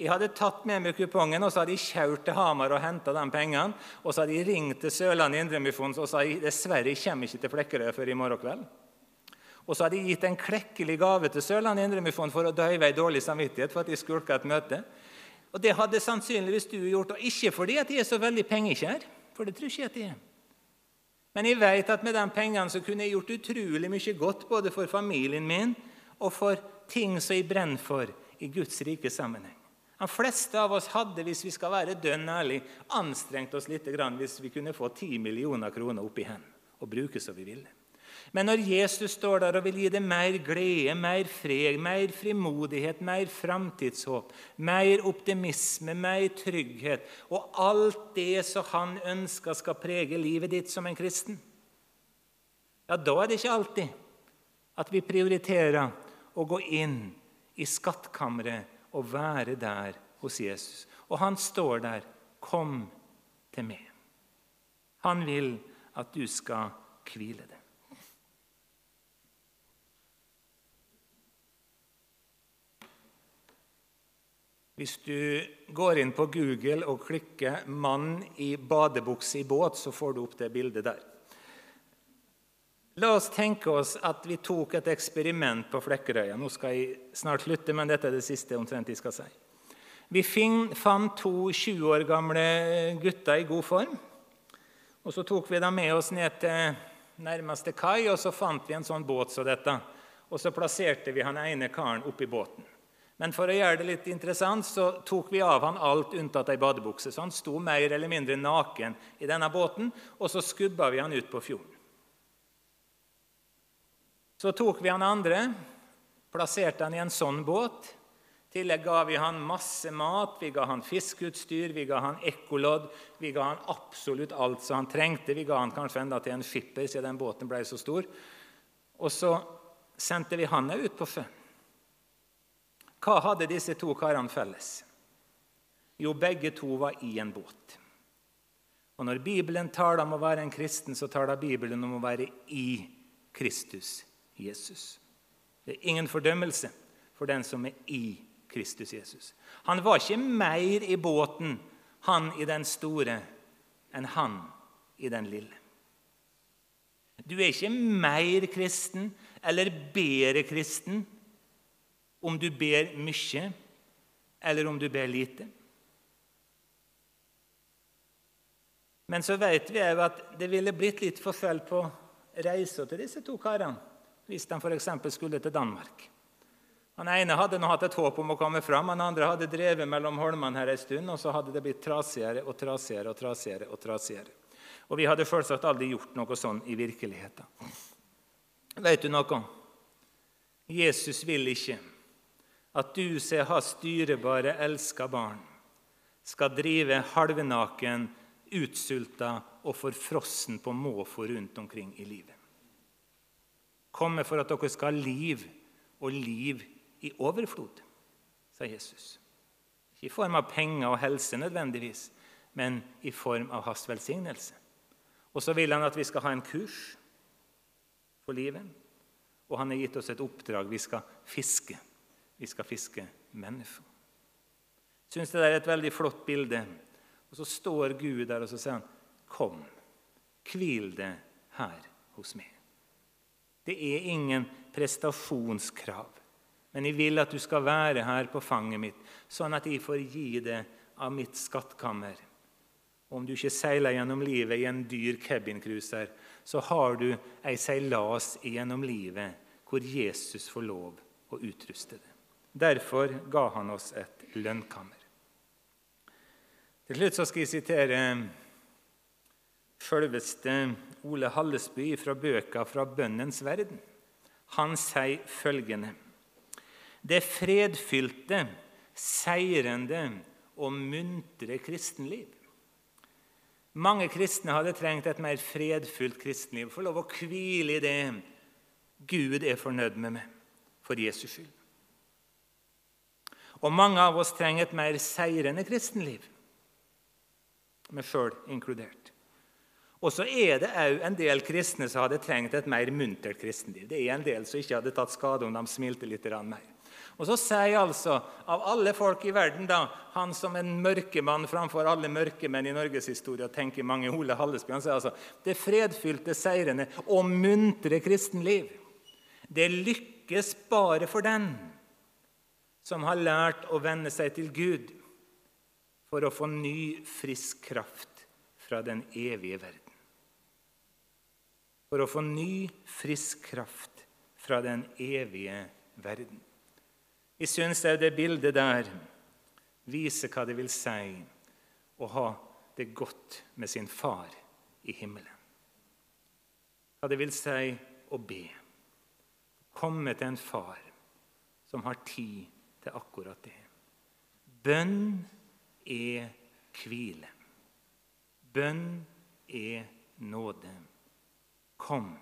Jeg hadde tatt med meg kupongen og så hadde jeg kjørt til Hamar og henta de pengene. Og så hadde jeg ringt til Sørlandet Indremisjon og sa jeg dessverre jeg kommer ikke til Flekkerøy før i morgen kveld. Og så hadde jeg gitt en klekkelig gave til Sørlandet Indremisjon for å døyve ei dårlig samvittighet for at jeg skulka et møte. Og Det hadde sannsynligvis du gjort, og ikke fordi at jeg er så veldig pengekjær. For det tror ikke at jeg er. Men jeg vet at med de pengene så kunne jeg gjort utrolig mye godt både for familien min og for ting som jeg brenner for i Guds rike sammenheng. De fleste av oss hadde hvis vi skal være dønn ærlig, anstrengt oss litt hvis vi kunne få 10 millioner kroner opp i hendene og bruke som vi ville. Men når Jesus står der og vil gi deg mer glede, mer fred, mer frimodighet, mer framtidshåp, mer optimisme, mer trygghet og alt det som han ønsker skal prege livet ditt som en kristen, ja, da er det ikke alltid at vi prioriterer å gå inn i skattkammeret og være der hos Jesus. Og han står der. Kom til meg. Han vil at du skal hvile deg. Hvis du går inn på Google og klikker 'mann i badebukse i båt', så får du opp det bildet der. La oss tenke oss at vi tok et eksperiment på Flekkerøya. Nå skal jeg snart slutte, men dette er det siste omtrent jeg skal si. Vi fant to 20 år gamle gutter i god form. Og Så tok vi dem med oss ned til nærmeste kai, og så fant vi en sånn båt som dette. Og så plasserte vi han ene karen oppi båten. Men for å gjøre det litt interessant så tok vi av han alt unntatt ei badebukse. Så han sto mer eller mindre naken i denne båten, og så skubba vi han ut på fjorden. Så tok vi han andre, plasserte han i en sånn båt. I tillegg ga vi han masse mat, vi ga han fiskeutstyr, vi ga han ekkolodd. Vi ga han absolutt alt som han trengte. Vi ga han kanskje enda til en skipper, siden den båten ble så stor. Og så sendte vi han ut på sjøen. Hva hadde disse to karene felles? Jo, begge to var i en båt. Og Når Bibelen taler om å være en kristen, så taler Bibelen om å være i Kristus Jesus. Det er ingen fordømmelse for den som er i Kristus Jesus. Han var ikke mer i båten, han i den store, enn han i den lille. Du er ikke mer kristen eller bedre kristen om du ber mye eller om du ber lite. Men så vet vi òg at det ville blitt litt forskjell på reisa til disse to karene hvis de f.eks. skulle til Danmark. Han ene hadde nå hatt et håp om å komme fram, han andre hadde drevet mellom holmene her en stund, og så hadde det blitt trasigere og trasigere og trasigere. Og trasigere. Og vi hadde selvsagt aldri gjort noe sånn i virkeligheten. Vet du noe? Jesus vil ikke at du som har styrebare, elska barn, skal drive halvnaken utsulta og forfrossen på måfå rundt omkring i livet. Komme for at dere skal ha liv, og liv i overflod, sa Jesus. Ikke i form av penger og helse nødvendigvis, men i form av hans velsignelse. Og så vil han at vi skal ha en kurs for livet. Og han har gitt oss et oppdrag. Vi skal fiske. Vi skal fiske mennesker. Jeg syns det er et veldig flott bilde og så står Gud der og så sier han, 'Kom, hvil det her hos meg.' Det er ingen prestasjonskrav, men jeg vil at du skal være her på fanget mitt, sånn at jeg får gi det av mitt skattkammer. Om du ikke seiler gjennom livet i en dyr cabincruiser, så har du ei seilas gjennom livet hvor Jesus får lov å utruste det. Derfor ga han oss et lønnkammer. Til slutt skal jeg sitere selveste Ole Hallesby fra bøka 'Fra bønnens verden'. Han sier følgende Det fredfylte, seirende og muntre kristenliv. Mange kristne hadde trengt et mer fredfylt kristenliv. Få lov å hvile i det Gud er fornøyd med meg for Jesus skyld. Og mange av oss trenger et mer seirende kristenliv meg sjøl inkludert. Og så er det òg en del kristne som hadde trengt et mer muntert kristenliv. Det er en del som ikke hadde tatt skade om de smilte litt mer. Og så sier altså, av alle folk i verden, da, han som en mørkemann framfor alle mørkemenn i norgeshistorie, og tenker mange Ole Hallesby, sier altså det fredfylte, seirende og muntre kristenliv, det lykkes bare for den som har lært å venne seg til Gud for å få ny, frisk kraft fra den evige verden. For å få ny, frisk kraft fra den evige verden. Vi syns det bildet der viser hva det vil si å ha det godt med sin far i himmelen. Hva det vil si å be. Komme til en far som har tid til akkurat det. Bønn er hvile. Bønn er nåde. Kom,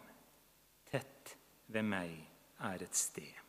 tett ved meg er et sted.